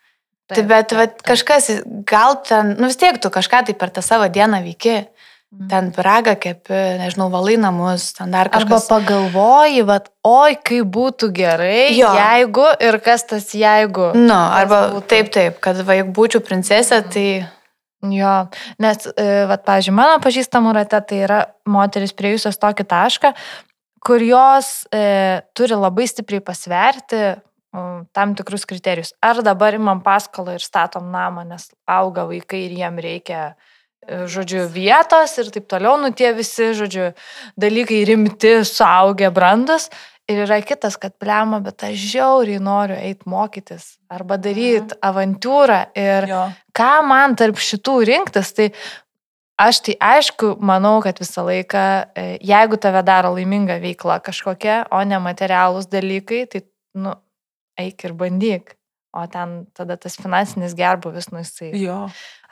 Tai bet vat, kažkas, gal ten, nu vis tiek tu kažką tai per tą savo dieną veiki. Ten piragą kepi, nežinau, valai namus, ten dar Arba kažkas. pagalvoji, bet oi, kaip būtų gerai, Jo. jeigu ir kas tas jeigu. Nu, arba būtų? taip, taip, kad va, jeigu būčiau princesė, tai... Jo, nes, e, vat, pavyzdžiui, mano pažįstamų rate tai yra moteris priejusios tokį tašką, kur jos e, turi labai stipriai pasverti tam tikrus kriterijus. Ar dabar imam paskolą ir statom namą, nes auga vaikai ir jiem reikia, e, žodžiu, vietos ir taip toliau, nu tie visi, žodžiu, dalykai rimti, suaugę, brandus. Ir yra kitas, kad plema, bet aš žiauriai noriu eiti mokytis arba daryti avantūrą. Ir Jo. ką man tarp šitų rinktis, tai aš tai aišku, manau, kad visą laiką, e, jeigu tave daro laiminga veikla kažkokia, o ne materialūs dalykai, tai, nu, eik ir bandyk. O ten tada tas finansinis gerbuvis, nu, jisai Jo.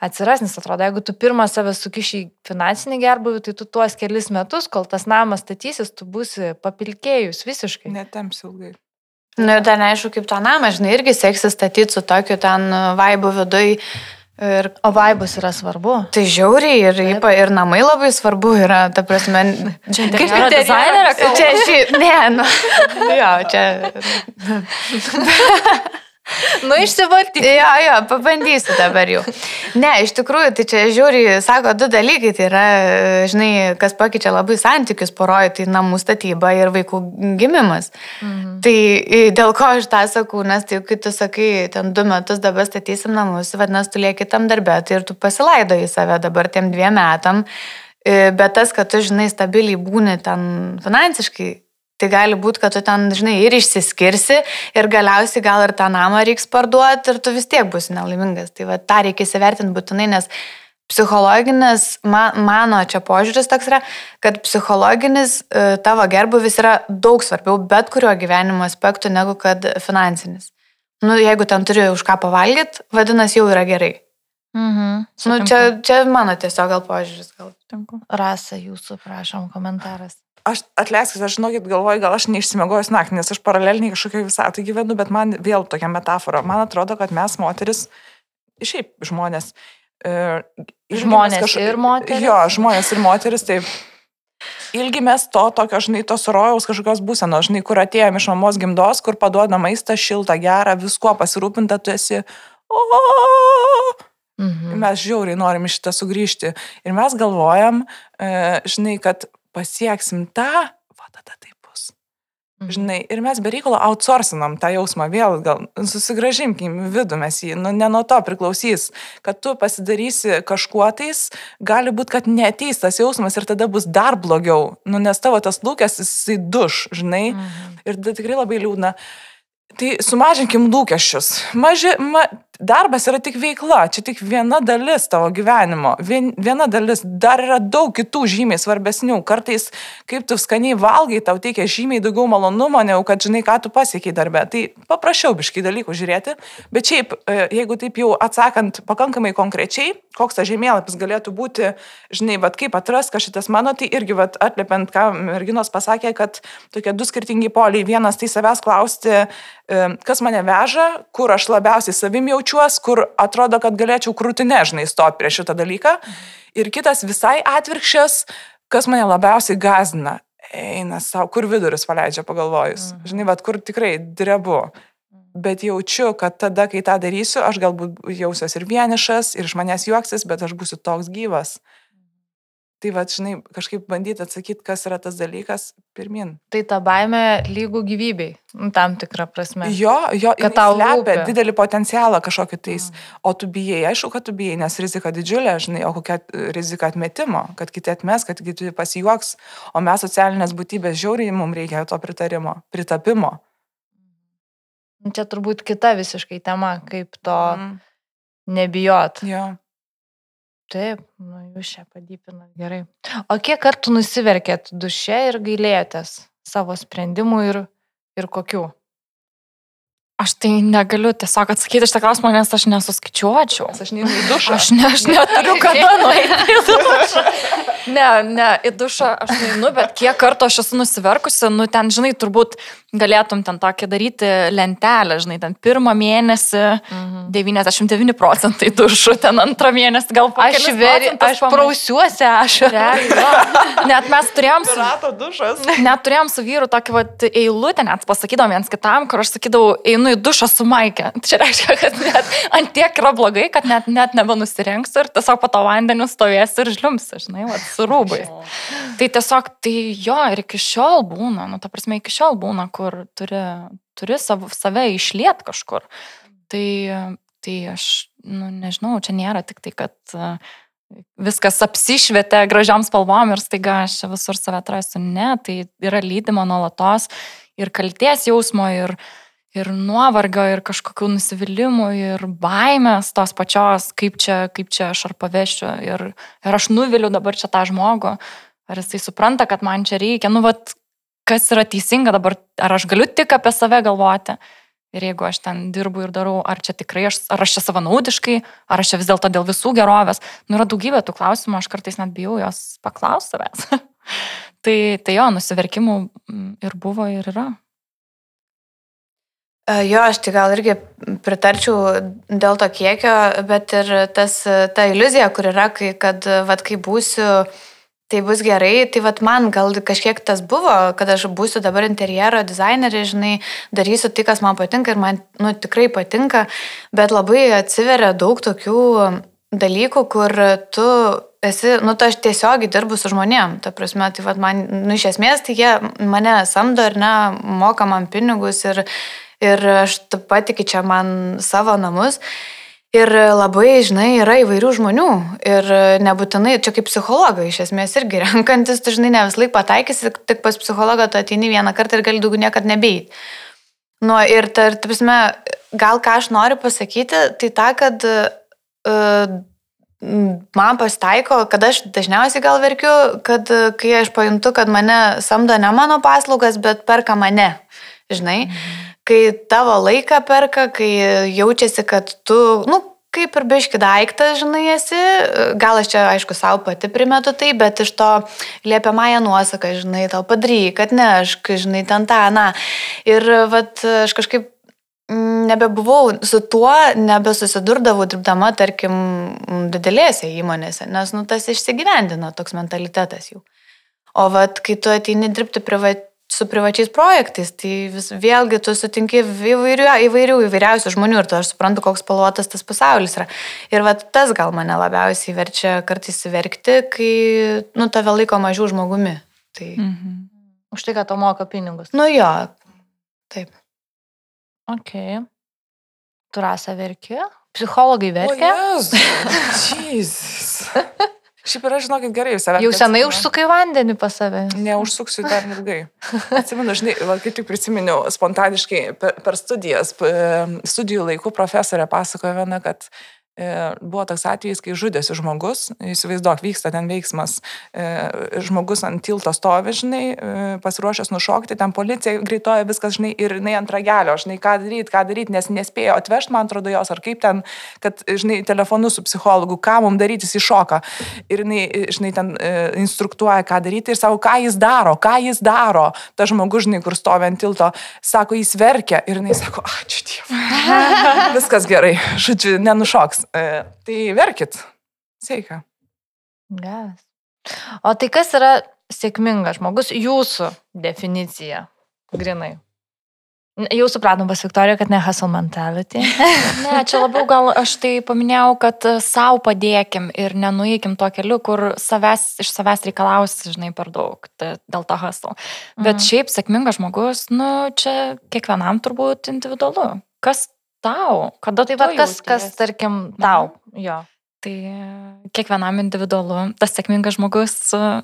atsiras, nes atrodo, jeigu tu pirmą save sukiši į finansinį gerbuvį, tai tu tuos kelis metus, kol tas namas statysis, tu būsi papilkėjus visiškai. Netemps ilgai. Na nu, ir dar neaišku, kaip tą namą, žinai, irgi seksis statyti su tokiu ten vaibu viduj. Ir O vaibus yra svarbu. tai žiauriai ir, ypa, ir namai labai svarbu yra, ta prasme. Čia Kaip interjero- dizainerė kalba. Čia šį, ne, nu. [laughs] Jo, čia. [laughs] Nu, išsivalti. Jo, jo, pabandysiu dabar jau. Ne, iš tikrųjų, tai čia žiūri, sako, du dalykai. Tai yra, žinai, kas pakeičia labai santykius poroje, tai namų statyba ir vaikų gimimas. Mhm. Tai dėl ko aš tą sakau, nes tai kai tu sakai, ten du metus dabar statysim namus, vadinasi, tu lieki tam darbė, tai ir tu pasilaido į save dabar tiem dviem metam. Bet tas, kad tu, žinai, stabiliai būni ten finansiškai, tai gali būti, kad tu ten, žinai, ir išsiskirsi ir galiausiai gal ir tą namą reiks parduoti ir tu vis tiek būsi nelaimingas. Tai va, tą reikia įsivertinti būtinai, nes psichologinis, ma, mano čia požiūris toks yra, kad psichologinis e, tavo gerbuvis yra daug svarbiau bet kurio gyvenimo aspektų negu kad finansinis. Nu, jeigu ten turi už ką pavalgyti, vadinasi, jau yra gerai. Mhm. Nu, čia, čia mano tiesiog gal požiūris. Gal. Rasa, jūsų prašom komentaras. Aš atleiskit, aš žinokit, galvoju, gal aš neišsimegojus naktį, nes aš paraleliniai kažkokioje visatoje gyvenu, bet man vėl tokia metafora. Man atrodo, kad mes moteris, šiaip žmonės. E, Žmonės ir moterys? Jo, žmonės ir moteris, taip. Ilgimės to tokio, žinai, tos rojaus kažkokios būsenos, žinai, kur atėjome iš mamos gimdos, kur paduoda maistą, šiltą, gerą, viskuo pasirūpinta, tu esi. O, Mhm. Mes žiauriai norim iš šitą sugrįžti. Ir mes galvojam, e, žinai, kad pasieksim tą, va tada tai bus. Mhm. Žinai, ir mes bereikalo outsourcinam tą jausmą vėl, gal susigražimkim vidų mes jį, nu, ne nuo to priklausys, kad tu pasidarysi kažkuo tais, gali būti, kad neteis tas jausmas ir tada bus dar blogiau, nu, nes tavo tas lūkestis jisai duš, žinai, Mhm. ir tada tikrai labai liūdna. Tai sumažinkim lūkesčius. Maži, ma, darbas yra tik veikla, čia tik viena dalis tavo gyvenimo. Vien, viena dalis, dar yra daug kitų žymiai svarbesnių. Kartais, kaip tu skaniai valgai, tau teikia žymiai daugiau malonumo, negu kad žinai, ką tu pasiekiai darbę. Tai paprašiau biškai dalykų žiūrėti, bet šiaip, e, jeigu taip jau atsakant pakankamai konkrečiai, koks tas žemėlapis galėtų būti, žinai, vad kaip atras, kas šitas mano, tai irgi vad atliepiant, ką merginos pasakė, kad tokie du skirtingi poliai. Vienas tai savęs klausti, kas mane veža, kur aš labiausiai savim jaučiuos, kur atrodo, kad galėčiau krūtinė, žinai, stoti prie šitą dalyką. Ir kitas visai atvirkščias, kas mane labiausiai gazina. Eina savo, kur vidurius paleidžia pagalvojus. Mhm. Žinai, vad kur tikrai drebu. Bet jaučiu, kad tada, kai tą darysiu, aš galbūt jausiuosi ir vienišas, ir iš manęs juoksis, bet aš būsiu toks gyvas. Tai va, žinai, kažkaip bandyti atsakyti, kas yra tas dalykas, pirmin. Tai ta baime lygų gyvybei, nu, tam tikrą prasme. Jo, jo, Kad tau slepia rūpi. didelį potencialą kažkokį tais. O tu bijai, aišku, kad tu bijai, nes rizika didžiulė, žinai, o kokia e, rizika atmetimo, kad kiti atmes, kad kiti pasijuoks, o mes socialinės būtybės žiauriai, mums reikia to pritarimo, pritapimo. Čia turbūt kita visiškai tema, kaip to Mm. nebijot. Jo. Taip, nu jūs čia padypinat gerai. O kiek kartų nusiverkėt duše ir gailėjotės savo sprendimų ir, ir kokių? Aš tai negaliu tiesiog atsakyti šitą klausimą, nes aš nesuskaičiuočiau. Nes aš neinu į dušą. Aš, ne, aš neturiu kada [laughs] nueiti į dušą. Ne, ne, į dušą aš neinu, bet kiek kartų aš esu nusiverkusi, nu ten, žinai, turbūt galėtum ten tokį daryti lentelę, žinai, ten pirmą mėnesį Mhm. 99 procentai dušų, ten antrą mėnesį gal po Aš, veri, aš pamai- prausiuosi, aš. Realiai. Net mes turėjom su, net turėjom su vyru tokį vat, eilutę, net pasakydavom viens kitam, kur aš sakydavau, einu į dušą su Maike. [laughs] Čia reiškia, kad net ant tiek yra blogai, kad net, net nebenusirengsiu ir tiesiog po to vandeniu stovėsiu ir žliumsiu, žinai, vat, su rūbai. Tai tiesiog, tai jo, ir iki šiol būna, nu, ta prasme, iki šiol būna, kur turi, turi savo, save išliet kažkur. Tai, tai aš, nu, nežinau, čia nėra tik tai, kad uh, viskas apsišvietė gražiom spalvom ir staiga aš visur save atrasiu. Ne, tai yra lydima nuolatos ir kalties jausmo, ir, ir nuovargio, ir kažkokių nusivylimų, ir baimės tos pačios, kaip čia, kaip čia aš ar pavešiu. Ir, ir aš nuviliu dabar čia tą žmogų, ar jisai supranta, kad man čia reikia. Nu, vat, kas yra teisinga dabar, ar aš galiu tik apie save galvoti. Ir jeigu aš ten dirbu ir darau, ar čia tikrai, aš, ar aš čia savanaudiškai, ar aš čia vis dėlto dėl visų gerovės. Nu, yra daugybė tų klausimų, aš kartais net bijau jos paklausti savęs. [laughs] tai, tai jo, nusiverkimų mm, ir buvo, ir yra. E, Jo, aš tai gal irgi pritarčiau dėl to kiekio, bet ir tas, ta iliuzija, kur yra, kai, kad, vad, kai būsiu, tai bus gerai, tai vad man gal kažkiek tas buvo, kad aš būsiu dabar interjero dizainerė, žinai, darysiu tai, kas man patinka ir man, nu, tikrai patinka, bet labai atsiveria daug tokių dalykų, kur tu esi, nu, tai aš tiesiogiai dirbu su žmonėm, ta prasme, tai vad man, nu, iš esmės, tai jie mane samdo ar ne, moka man pinigus ir, ir aš taip patikiu čia man savo namus. Ir labai, žinai, yra įvairių žmonių. Ir nebūtinai, čia kaip psichologai, iš esmės irgi [laughs] renkantis, tu, žinai, ne vis laik pataikysi, tik pas psichologą tu ateini vieną kartą ir gali daugiau niekada nebeit. Nu, ir, tar, tarpsime, gal ką aš noriu pasakyti, tai ta, kad uh, man pasitaiko, kad aš dažniausiai gal verkiu, kad kai aš pajuntu, kad mane samdo ne mano paslaugas, bet perka mane. Žinai, kai tavo laiką perka, kai jaučiasi, kad tu, nu, kaip ir biški daiktas, žinai, esi, gal aš čia, aišku, savo pati primetu tai, bet iš to liepiamąją nuosaką, žinai, tau padaryk, kad ne, aš, žinai, ten tą, na. Ir, vat, aš kažkaip nebebuvau su tuo, nebesusidurdavau dirbdama, tarkim, didelėse įmonėse, nes, nu, tas išsigyvendino toks mentalitetas jų. O vat, kai tu ateini dirbti privat, su privačiais projektais, tai vis, vėlgi tu sutinki įvairių, įvairių, įvairiausių žmonių ir tu aš suprantu, koks spalvotas tas pasaulis yra. Ir vat, tas gal mane labiausiai verčia kartais verkti, kai, nu, tave laiko mažiau žmogumi. Tai, Mhm. Už tai, kad to moka pinigus. nu jo, taip. Ok. Tu rasa verki? Psichologai verkia? [laughs] Jezus. Šiaip yra, žinokit, gerai, jūs savęs. Jau senai užsukai vandenį pas save. Neužsuksiu dar ilgai. [laughs] Atsimenu, žinai, kaip tik prisiminiau spontaniškai per, per studijas, studijų laikų profesorė pasakojo viena, kad buvo toks atvejis, kai žudėsi žmogus, įsivaizduok, vyksta ten veiksmas, e, žmogus ant tilto stovi, žinai, e, pasiruošęs nušokti, ten policija greitoja viskas, žinai, ir jinai ant ragelio, žinai, ką daryti, ką daryti, nes nespėjo atvežti, man atrodo, jos, ar kaip ten, kad, žinai, telefonu su psichologu, ką mums daryti, jis iššoka. Ir jinai, žinai, ten e, instruktuoja, ką daryti ir sako, ką jis daro, ką jis daro. Ta žmogus, žinai, kur stovi ant tilto, sako, jis verkia. Ir jinai sako, ačiū Dievui. [laughs] Viskas gerai, žodžiu, nenušoks. Tai verkit. Sveika. Geras. O tai kas yra sėkmingas žmogus? Jūsų definicija. Grinai. Jau supratom pas Viktoriją, kad ne hustle mentality. Ne, čia labiau gal aš tai paminėjau, kad savo padėkim ir nenueikim to keliu, kur savęs, iš savęs reikalausi, žinai, per daug tai, dėl to hustle. Bet Mhm. šiaip sėkmingas žmogus, nu, čia kiekvienam turbūt individualu. Kas tau? Kada Tai va, kas, kas, tarkim, tau. Jo. Tai kiekvienam individualu, tas sėkmingas žmogus,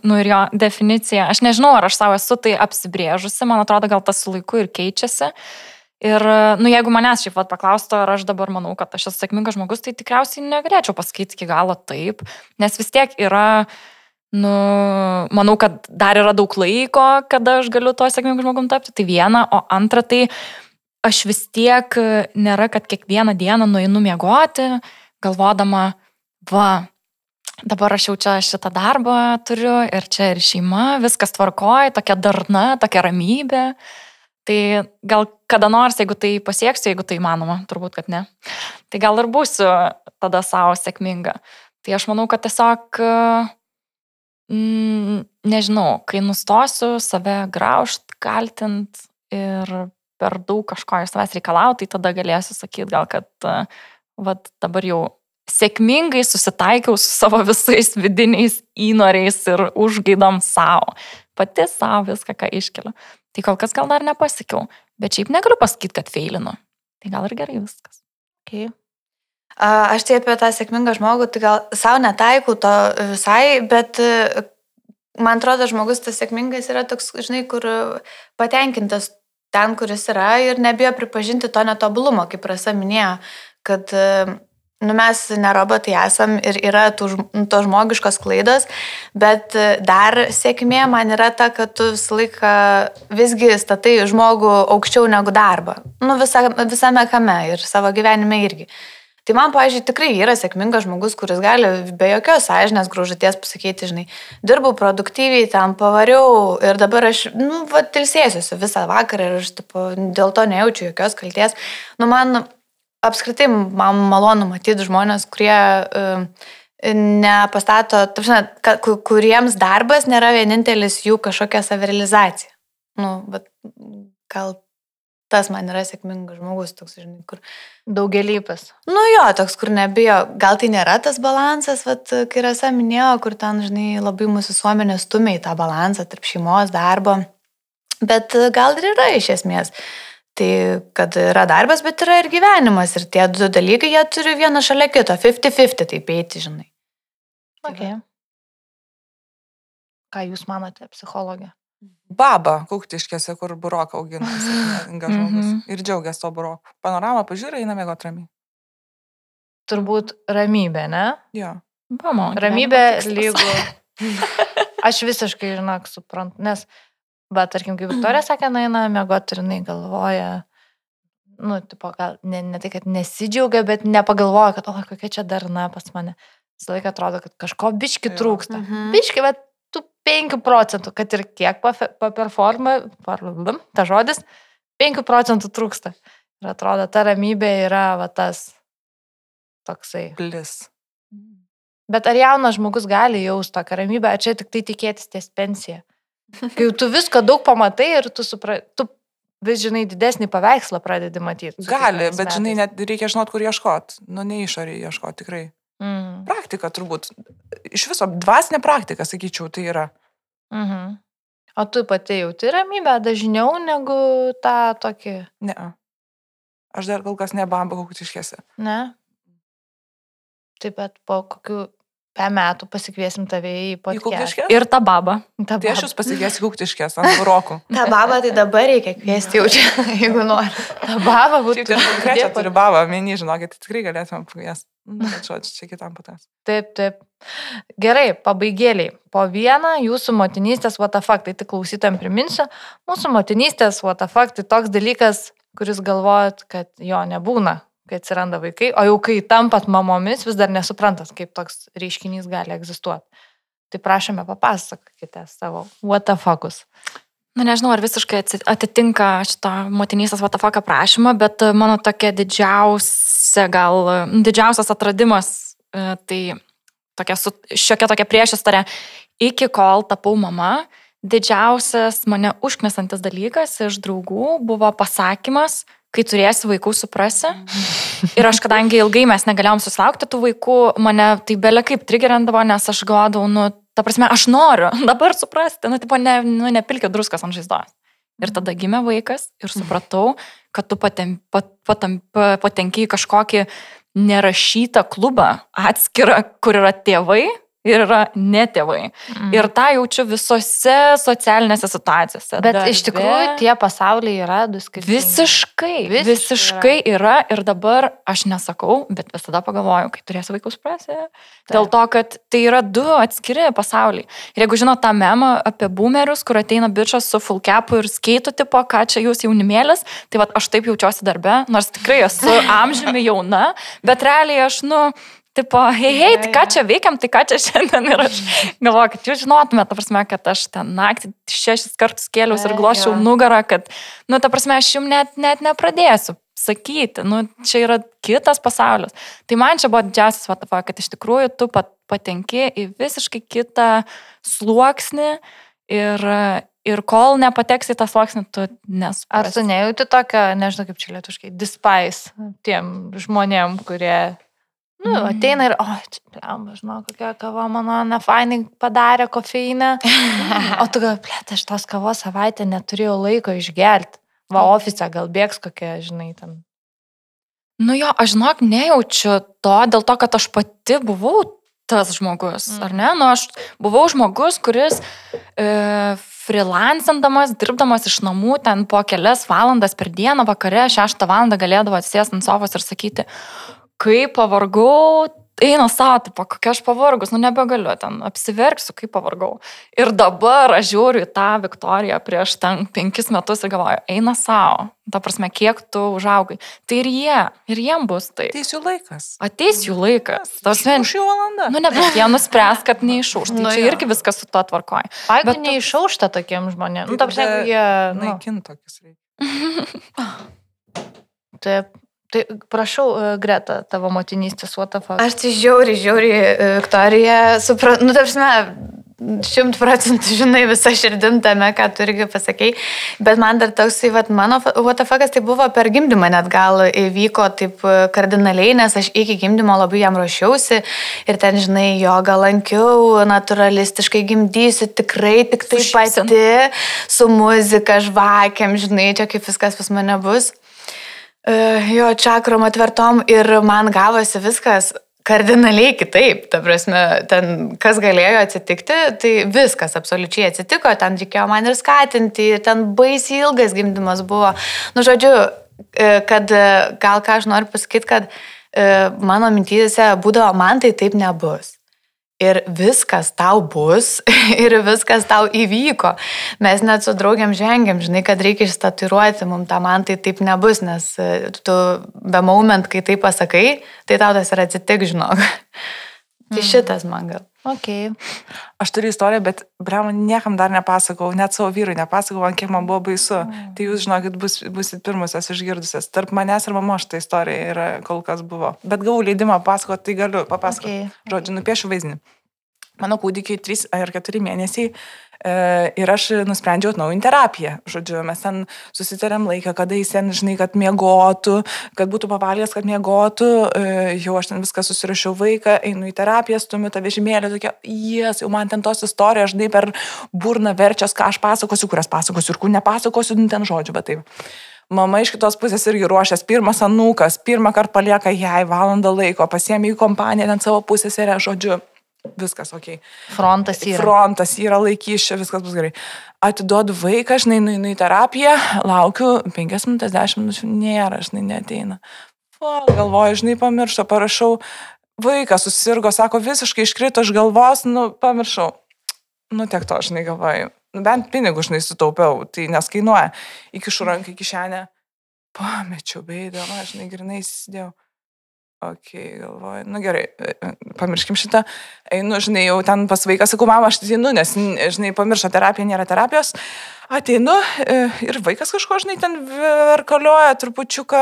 nu ir jo definicija. Aš nežinau, ar aš savo esu tai apsibrėžusi, man atrodo, gal tas su laiku ir keičiasi. Ir, nu, jeigu manęs šiaip vat paklaustų, ar aš dabar manau, kad aš esu sėkmingas žmogus, tai tikriausiai negalėčiau pasakyti iki galo taip, nes vis tiek yra, nu, manau, kad dar yra daug laiko, kada aš galiu to sėkmingu žmogum tapti, tai viena, o antra, tai aš vis tiek e, nėra, kad kiekvieną dieną nueinu miegoti, galvodama, va, dabar aš jau čia šitą darbą turiu ir čia ir šeima, viskas tvarkoja, tokia darna, tokia ramybė. Tai gal kada nors, jeigu tai pasieksiu, jeigu tai įmanoma, turbūt, kad ne, tai gal ir būsiu tada savo sėkminga. Tai aš manau, kad tiesiog, mm, nežinau, kai nustosiu save graužt, kaltint ir per daug kažko iš savęs reikalauti, tai tada galėsiu sakyti gal, kad vat, dabar jau sėkmingai susitaikiau su savo visais vidiniais įnoriais ir užgaidom savo. Pati savo viską, ką iškeliu. Tai kol kas gal dar nepasikiau, bet šiaip negaliu pasakyti, kad feilinu. Tai gal ir gerai viskas. Okay. A, Aš tai apie tą sėkmingą žmogų, tai gal savo netaikau to visai, bet e, man atrodo, žmogus tas sėkmingas yra toks, žinai, kur patenkintas ten, kuris yra ir nebijo pripažinti to netobulumo, kaip Rasa minėjo, kad e, nu, mes ne robotai esam ir yra tų, žm- to žmogiškos klaidos, bet e, dar sėkmė man yra ta, kad tu visą laiką visgi statai žmogų aukščiau negu darbą. Nu, visa, visame kame ir savo gyvenime irgi. Tai man, pažiūrėjau, tikrai yra sėkmingas žmogus, kuris gali be jokios sąžinės grūžaties pasakyti, žinai, dirbau produktyviai, tam pavariau ir dabar aš, nu, va, tilsėsiuosi visą vakarą ir aš tipo, dėl to nejaučiu jokios kalties. Nu, man apskritai, man malonu matyti žmonės, kurie uh, nepastato, tapšana, kuriems darbas nėra vienintelis jų kažkokia savirealizacija. Nu, bet gal tas man yra sėkmingas žmogus, toks, žinai, kur Daugelypas. Nu jo, toks, kur nebijo. Gal tai nėra tas balansas, vat, kai Rasa minėjo, kur ten, žinai, labai mūsų visuomenė stumia į tą balansą tarp šeimos, darbo. Bet gal ir yra iš esmės. Tai, kad yra darbas, bet yra ir gyvenimas. Ir tie du dalykai, jie turi vieną šalia kito. 50-50 taip eiti, žinai. Tai Okay. Ką jūs manote, psichologė? Baba, kuktiškėse, kur buroką augina. sėkmingas [gasps] žmogus. Mhm. Ir džiaugiasi to buroku. Panoramą pažiūrė, eina mėgo ramiai. Turbūt ramybė, ne? Jo. Mamo, Ramybė lygų. [laughs] Aš visiškai, žinok, suprantu, nes, bet, tarkim, kaip Viktorija [clears throat] sakė, na, eina mėgoti ir jinai galvoja, nu, tipo, gal ne, ne tai, kad nesidžiaugia, bet nepagalvoja, kad, o, kokia čia darna pas mane. Visą laiką atrodo, kad kažko biški trūksta. Mhm. Biški, bet 5 procentų, kad ir kiek paperforma, parlum, ta žodis, 5 procentų trūksta. Ir atrodo, ta ramybė yra va tas toksai. Plis. Bet ar jaunas žmogus gali jausti tokią ramybę, ar čia tik tai tikėtis ties pensija? Kai tu viską daug pamatai ir tu, supra... tu vis žinai didesnį paveikslą pradedi matyti. Gali, bet žinai, metais. net reikia žinot, kur ieškot. Nu, ne išoriai ieškot, tikrai. Mm. Praktika turbūt. Iš viso, dvasinė praktika, sakyčiau, tai yra. Mhm. O tu pati jauti ramybę dažniau negu tą tokį, Ne. Aš dar kol kas nebamba kuktiškėse. ne? Taip pat po kokių pe metų pasikviesim tave į podcastą. Ir ta baba. Ta Tai aš jūs pasikviesiu kuktiškės ant burokų. Ta baba tai dabar reikia kviesti jau čia, jeigu nori. Ta baba būtų. Šiaip tai aš konkrečią turiu babą, meni, žinokit, tikrai galėtume pakviesti. Nu, [laughs] bet žodžiu, čia kitam patas. Taip, taip. Gerai, pabaigėliai. Po vieną jūsų motinystės WTF, tai tik klausytam priminsiu, mūsų motinystės WTF tai toks dalykas, kuris galvojat, kad jo nebūna, kai atsiranda vaikai, o jau kai tampat mamomis, vis dar nesuprantat, kaip toks reiškinys gali egzistuoti. Tai prašome, papasakokite savo WTF'us. Na nežinau, ar visiškai atitinka šitą motinystės vatafaka prašymą, bet mano tokia didžiausia, gal e, didžiausias atradimas, e, tai tokia su, šiokia tokia priešistorė. Iki kol tapau mama, didžiausias mane užknesantis dalykas iš draugų buvo pasakymas, kai turėsi vaikų, suprasi. [laughs] Ir aš, kadangi ilgai mes negalėjom susilaukti tų vaikų, mane tai belia kaip trigerindavo, nes aš galvodavau, nu, ta prasme, aš noriu [laughs] dabar suprasti, nu, tipo, ne, nu, nepilkit druskas ant žaizdos. Ir tada gimė vaikas ir supratau, kad tu patem, pat, patam, patenki į kažkokį nerašytą klubą atskirą, kur yra tėvai ir yra netėvai. Mm. Ir tą jaučiu visose socialinėse situacijose. Bet darbe. iš tikrųjų tie pasauliai yra du skirtingi. Visiškai, visiškai, visiškai yra. yra. Ir dabar aš nesakau, bet visada pagalvoju, kai turėsiu vaikus prasi. Dėl to, kad tai yra du atskiri pasauliai. Ir jeigu žinot tą memą apie boomerius, kur ateina bičias su full capu ir skeitų tipo, ką čia jūs jaunimėlis, tai va aš taip jaučiuosi darbe, nors tikrai esu [laughs] amžiumi jauna, bet realiai aš, nu, Tipo, hei, hei, tai ką čia veikiam, tai ką čia šiandien ir aš galvoju, kad jūs žinotumėte, ta prasme, kad aš ten naktį šešis kartus kėliausi ir glošiau nugarą, kad, nu, ta prasme, aš jums net, net nepradėsiu sakyti, nu, čia yra kitas pasaulis. Tai man čia buvo didžiausias vatava, kad iš tikrųjų tu pat, patenki į visiškai kitą sluoksnį ir, ir kol nepateks į tą sluoksnį, tu nesu. Ar tu nejauti tokio, nežinau kaip čia lietuškai, despise tiem žmonėm, kurie Nu, mm. ateina ir, o, blemba, žinau, kokia kava mano nefainai padarė kofeinę. o tu gal, plėt, aš tos kavos savaitę neturėjau laiko išgerti. Va, ofise gal bėgs kokia, žinai, ten. Nu jo, aš žinok, nejaučiu to, dėl to, kad aš pati buvau tas žmogus, mm. ar ne? Nu, aš buvau žmogus, kuris e, freelancindamas, dirbdamas iš namų, ten po kelias valandas per dieną, vakare, šeštą valandą galėdavo atsisėsti ant sofos ir sakyti, kaip pavargau, eina savo, tipo, kokia aš pavargus, nu nebegaliu, ten apsiverksiu, kaip pavargau. Ir dabar aš žiūriu į tą Viktoriją prieš ten penkis metus ir galvoju, eina savo. Ta prasme, kiek tu užaugai. Tai ir jie, ir jiem bus tai. Ateis jų laikas. Ateis jų laikas. Tas vien šių valandą. Nu, ne, bet jie nuspręs, kad neišauš. Tai nu, čia jo. irgi viskas su to tvarkoja. Ai, bet neišaušta tokiem žmonėms. Nu, ta prasme, jie... Nu. Naikintokius reikia. [laughs] Taip. Tai prašau, Greta, tavo motinystės UTF. Aš tai žiauri, žiauri, Viktorija, suprantu, nu, tarsi, šimtų procentų žinai visą širdim tame, ką tu irgi pasakėjai, bet man dar toksai, vat, mano UTF tai buvo per gimdymą net gal įvyko taip kardinaliai, nes aš iki gimdymo labai jam ruošiausi ir ten, žinai, jogą lankiau, naturalistiškai gimdysiu, tikrai tik tai pati, su muzika, žvakiam, žinai, čia kaip viskas pas mane bus. Uh, jo, čakrom atvertom ir man gavosi viskas kardinaliai kitaip. Ta prasme, ten kas galėjo atsitikti, tai viskas absoliučiai atsitiko, ten reikėjo man ir skatinti, ten baisiai ilgas gimdymas buvo. Nu, žodžiu, e, kad e, gal ką aš noriu pasakyti, kad mano mintyse būdavo, man tai taip nebus ir viskas tau bus [laughs] ir viskas tau įvyko. Mes net su draugiam žengiam, žinai, kad reikia išstatiruoti, mums tą man tai taip nebus, nes e, tu be moment, kai tai pasakai, tai tau tas ir atsitik, žinok. [laughs] tai mm. šitas man gal. Okay. Aš turiu istoriją, bet brema niekam dar nepasakau, net savo vyrui nepasakau, ant kiek man buvo baisu. Mm. Tai jūs žinokit, bus, busit pirmusios išgirdusios. Tarp manęs ir mamos šitą istoriją yra kol kas buvo. Bet gavau leidimą pasakoti, tai galiu papasakoti. Okay. Žodžiu, nupiešiu vaizdinį. Mano kūdikiai 3 ar 4 mėnesiai ir aš nusprendžiau atnaujinti terapiją. Žodžiu, mes ten susitarėm laiką, kada jis ten, žinai, kad miegotų, kad būtų pavalgęs, kad miegotų. E, jau aš ten viską susirašiau vaiką, einu į terapiją, stumiu tą vežimėlį, tokia, jes, jau man ten tos istorijos, žinai, per burną verčias, ką aš pasakosiu, kurias pasakosiu ir kur nepasakosiu, nu, ten žodžiu, bet taip. Mama iš kitos pusės irgi ruošęs, pirmas anūkas, pirmą kartą palieka jai valandą laiko, pasiemi į kompaniją, ten savo pusės yra, žodžiu, viskas ok. Frontas yra. Frontas yra laikys, čia viskas bus gerai. Atiduodu vaiką, žinai, nueinu į terapiją, laukiu 5 minutės, 10 minučių, nėra, žinai, neteina. O, galvoju, žinai, pamiršau, parašau, vaikas susirgo, sako, visiškai iškrito iš galvos, nu, pamiršau. Nu, tiek to, žinai, galvoju. Nu, bent pinigų, žinai, sutaupiau, tai nes kainuoja. Įkišu ranką į kišenę, pamečiau, beidama, žinai, grinai įsidėjau. Ok, galvoju, nu gerai, e, e, pamirškim šitą. Einu, žinai, jau ten pas vaiką sakau, mama, aš ateinu, nes, žinai, pamiršo terapija, nėra terapijos. Ateinu e, ir vaikas kažko, žinai, ten verkalioja trupučiuką,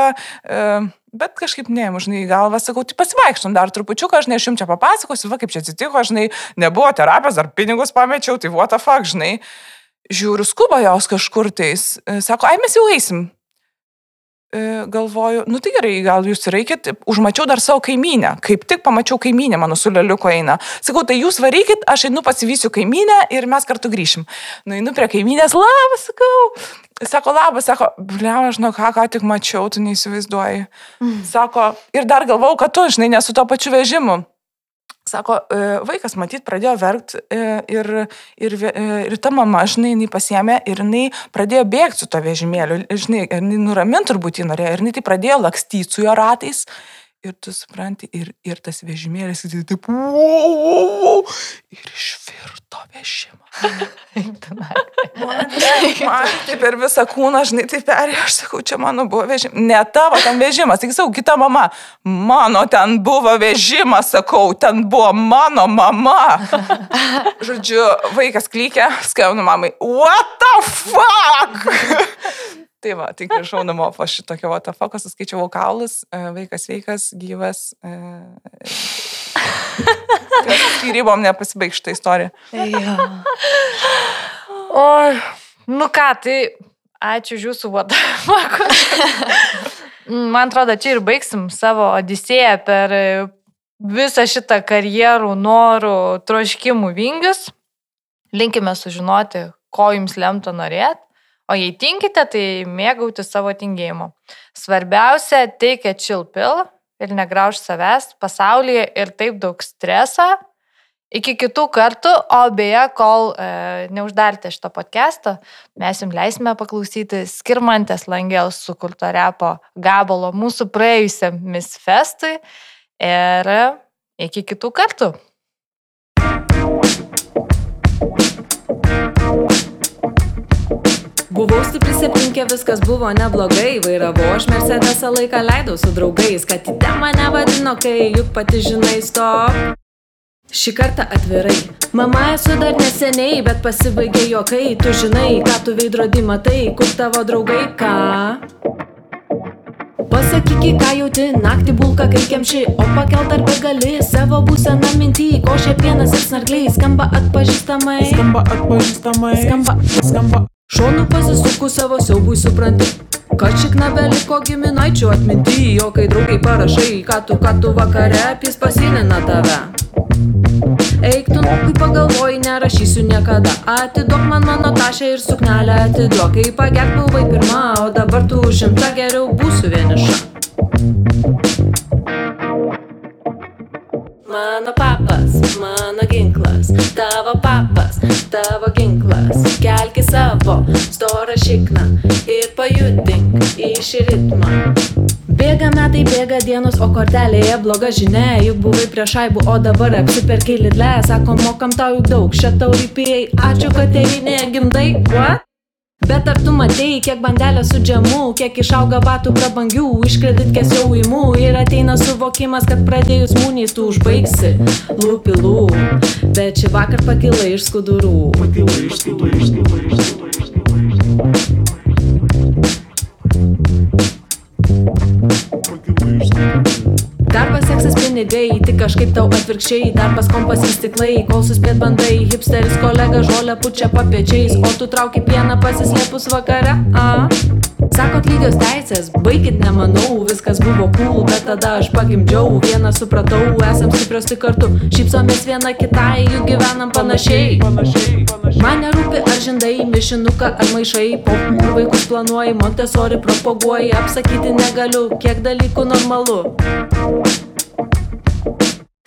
bet kažkaip neėmu, žinai, galvą sakau, tai pasivaikštum dar trupučiuką, žinai, aš jums čia papasakosiu, va kaip čia atsitiko, žinai, nebuvo terapijos, ar pinigus pamečiau, tai what the fuck, žinai. žiūriu, skuba jos kažkur tais. Sako, ai mes jau eisim. E, Galvoju, nu tai gerai, gal jūs reikit, užmačiau dar savo kaimynę, kaip tik pamačiau kaimynę, mano su leliuko eina. Sakau, tai jūs varykit, aš einu pasivysiu kaimynę ir mes kartu grįšim. Nu, einu prie kaimynės, labas, sakau. Sako, labas, sako, blem, aš žinau, ką, ką tik mačiau, tu neįsivaizduoji. Sako, ir dar galvau, kad tu, žinai, nesu to pačiu vežimu. Sako, "E, vaikas matyt pradėjo verkti ir, ir, ve- e, ir ta mama, žinai, jinai pasiemė ir jinai pradėjo bėgti su to vežimėliu, žinai, ir jinai nuraminti turbūt jį norėjo, ir jinai tai pradėjo lakstyti su jo ratais. Ir tu supranti, ir, ir tas vežimėlis, jis taip, wow, ir išvirto vežimą. Man, man tai per visą kūną, žinai, tai perėjo, aš sakau, čia mano buvo vežimas. Ne tavo ten vežimas, tik sakau, kita mama. Mano ten buvo vežimas, sakau, ten buvo mano mama. Žodžiu, vaikas klykė, skambinu mamai, what the fuck? Tai va, tai grįžau namo po šitokio fuck, suskaičiavau kaulus, e, vaikas sveikas, gyvas. e, Skirybom nepasibaigs šitą istoriją. Oi, nu ką, tai ačiū už jūsų vadovą. [laughs] Man atrodo, čia ir baigsim savo odisėją per visą šitą karjerų, norų, troškimų vingius. Linkime sužinoti, ko jums lemta norėti. O jei tinkite, tai mėgauti savo tingėjimu. Svarbiausia, teikia čilpil ir negrauž savęs pasaulyje ir taip daug streso. Iki kitų kartų, o beje, kol e, neuždarėte šito podcast'o, mes jums leisime paklausyti Skirmantės Langels sukurto repo gabalo mūsų praėjusiam Miss Festui ir iki kitų kartų. Buvau stipri septinkė, viskas buvo neblogai, vairavau aš Mercedesą laiką leidau su draugais, kad į temą nevadino, kai juk pati žinai stop. Šį kartą atvirai. Mama esu dar neseniai, bet pasibaigė juokai, tu žinai, ką tu veidrodį matai, kur tavo draugai, ką. Pasakyk, ką jauti, naktį bulka kai kemši, o pakelt ar gali savo būseną mintį, košė pienas ir snargliai skamba atpažįstamai. Skamba atpažįstamai. Skamba. Skamba. Šonu pasisuku savo siaubui supranti, kad šikna beliko giminaičių atminty, jo kai draugai parašai, ką tu, ką tu vakare, jis pasinina tave. Eik tu, kai pagalvoji, nerašysiu niekada. Atiduok man mano tašę ir suknelę atiduok, kai pagerk buvai pirma, o dabar tu užimta geriau būsiu vieniša. Mano papas, mano ginklas, tavo papas, tavo ginklas. Kelki savo storą šikną ir pajudink į šį ritmą. Bėga metai, bėga dienos, o kortelėje bloga žinia, juk buvai prie šaibų, o dabar apsiperkai lidle, sako, mokam tau juk daug, šitą rypėjai, ačiū, kad tėvinėje gimdai, what? Bet ar tu matei, kiek bandelė su džemu, kiek išauga batų prabangių, iš kreditkės jau įmų ir ateina suvokimas, kad pradėjus mūniais tu užbaigsi lūpilų. Bet šį vakar pakilai iš skudurų. Pakilai iš skudurų, Darbas, seksas, pinigai, tik kažkaip tau atvirkščiai, darbas kompas ir stiklai, kol suspėt bandai, hipsteris kolega žolę pučia papiečiais, o tu trauki pieną pasislėpus vakare. A? Sakot lygios teisės, baigit nemanau, viskas buvo cool, bet tada aš pagimdžiau, vieną supratau, esam stiprios tik kartu, šypsomės viena kitai, juk gyvenam panašiai. Panašiai, panašiai. Man nerūpi ar žindai, mišinuką ar maišai, po vaikus planuoji, Montesori propaguoji, apsakyti negaliu, kiek dalykų normalu.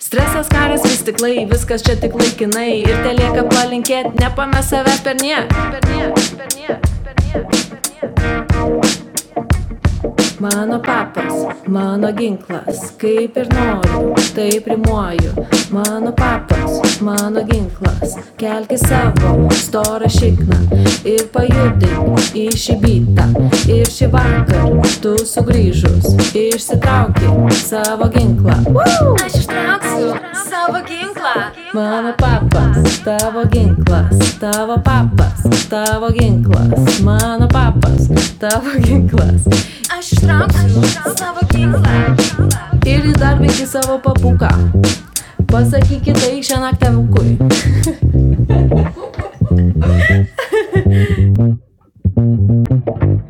Stresas, karas, vis tiklai, viskas čia tik laikinai ir te lieka palinkėti, nepames savęs per nie. Per nie, per nie, per nie, per nie. Mano papas, mano ginklas, kaip ir noriu, taip rimuoju. Mano papas, mano ginklas, kelki savo storą šikną ir pajudink į šį bytą. Ir šį vakar tu sugrįžus, išsitrauki savo ginklą. Woo! Aš ištrauksiu savo ginklą. Mano papas, tavo ginklas, tavo papas, tavo ginklas, mano papas, tavo ginklas. Aš ištrauksiu savo ginklą ir įdarbinti savo papuką. Pasakykit tai šią naktį avukui. Thank [laughs] you.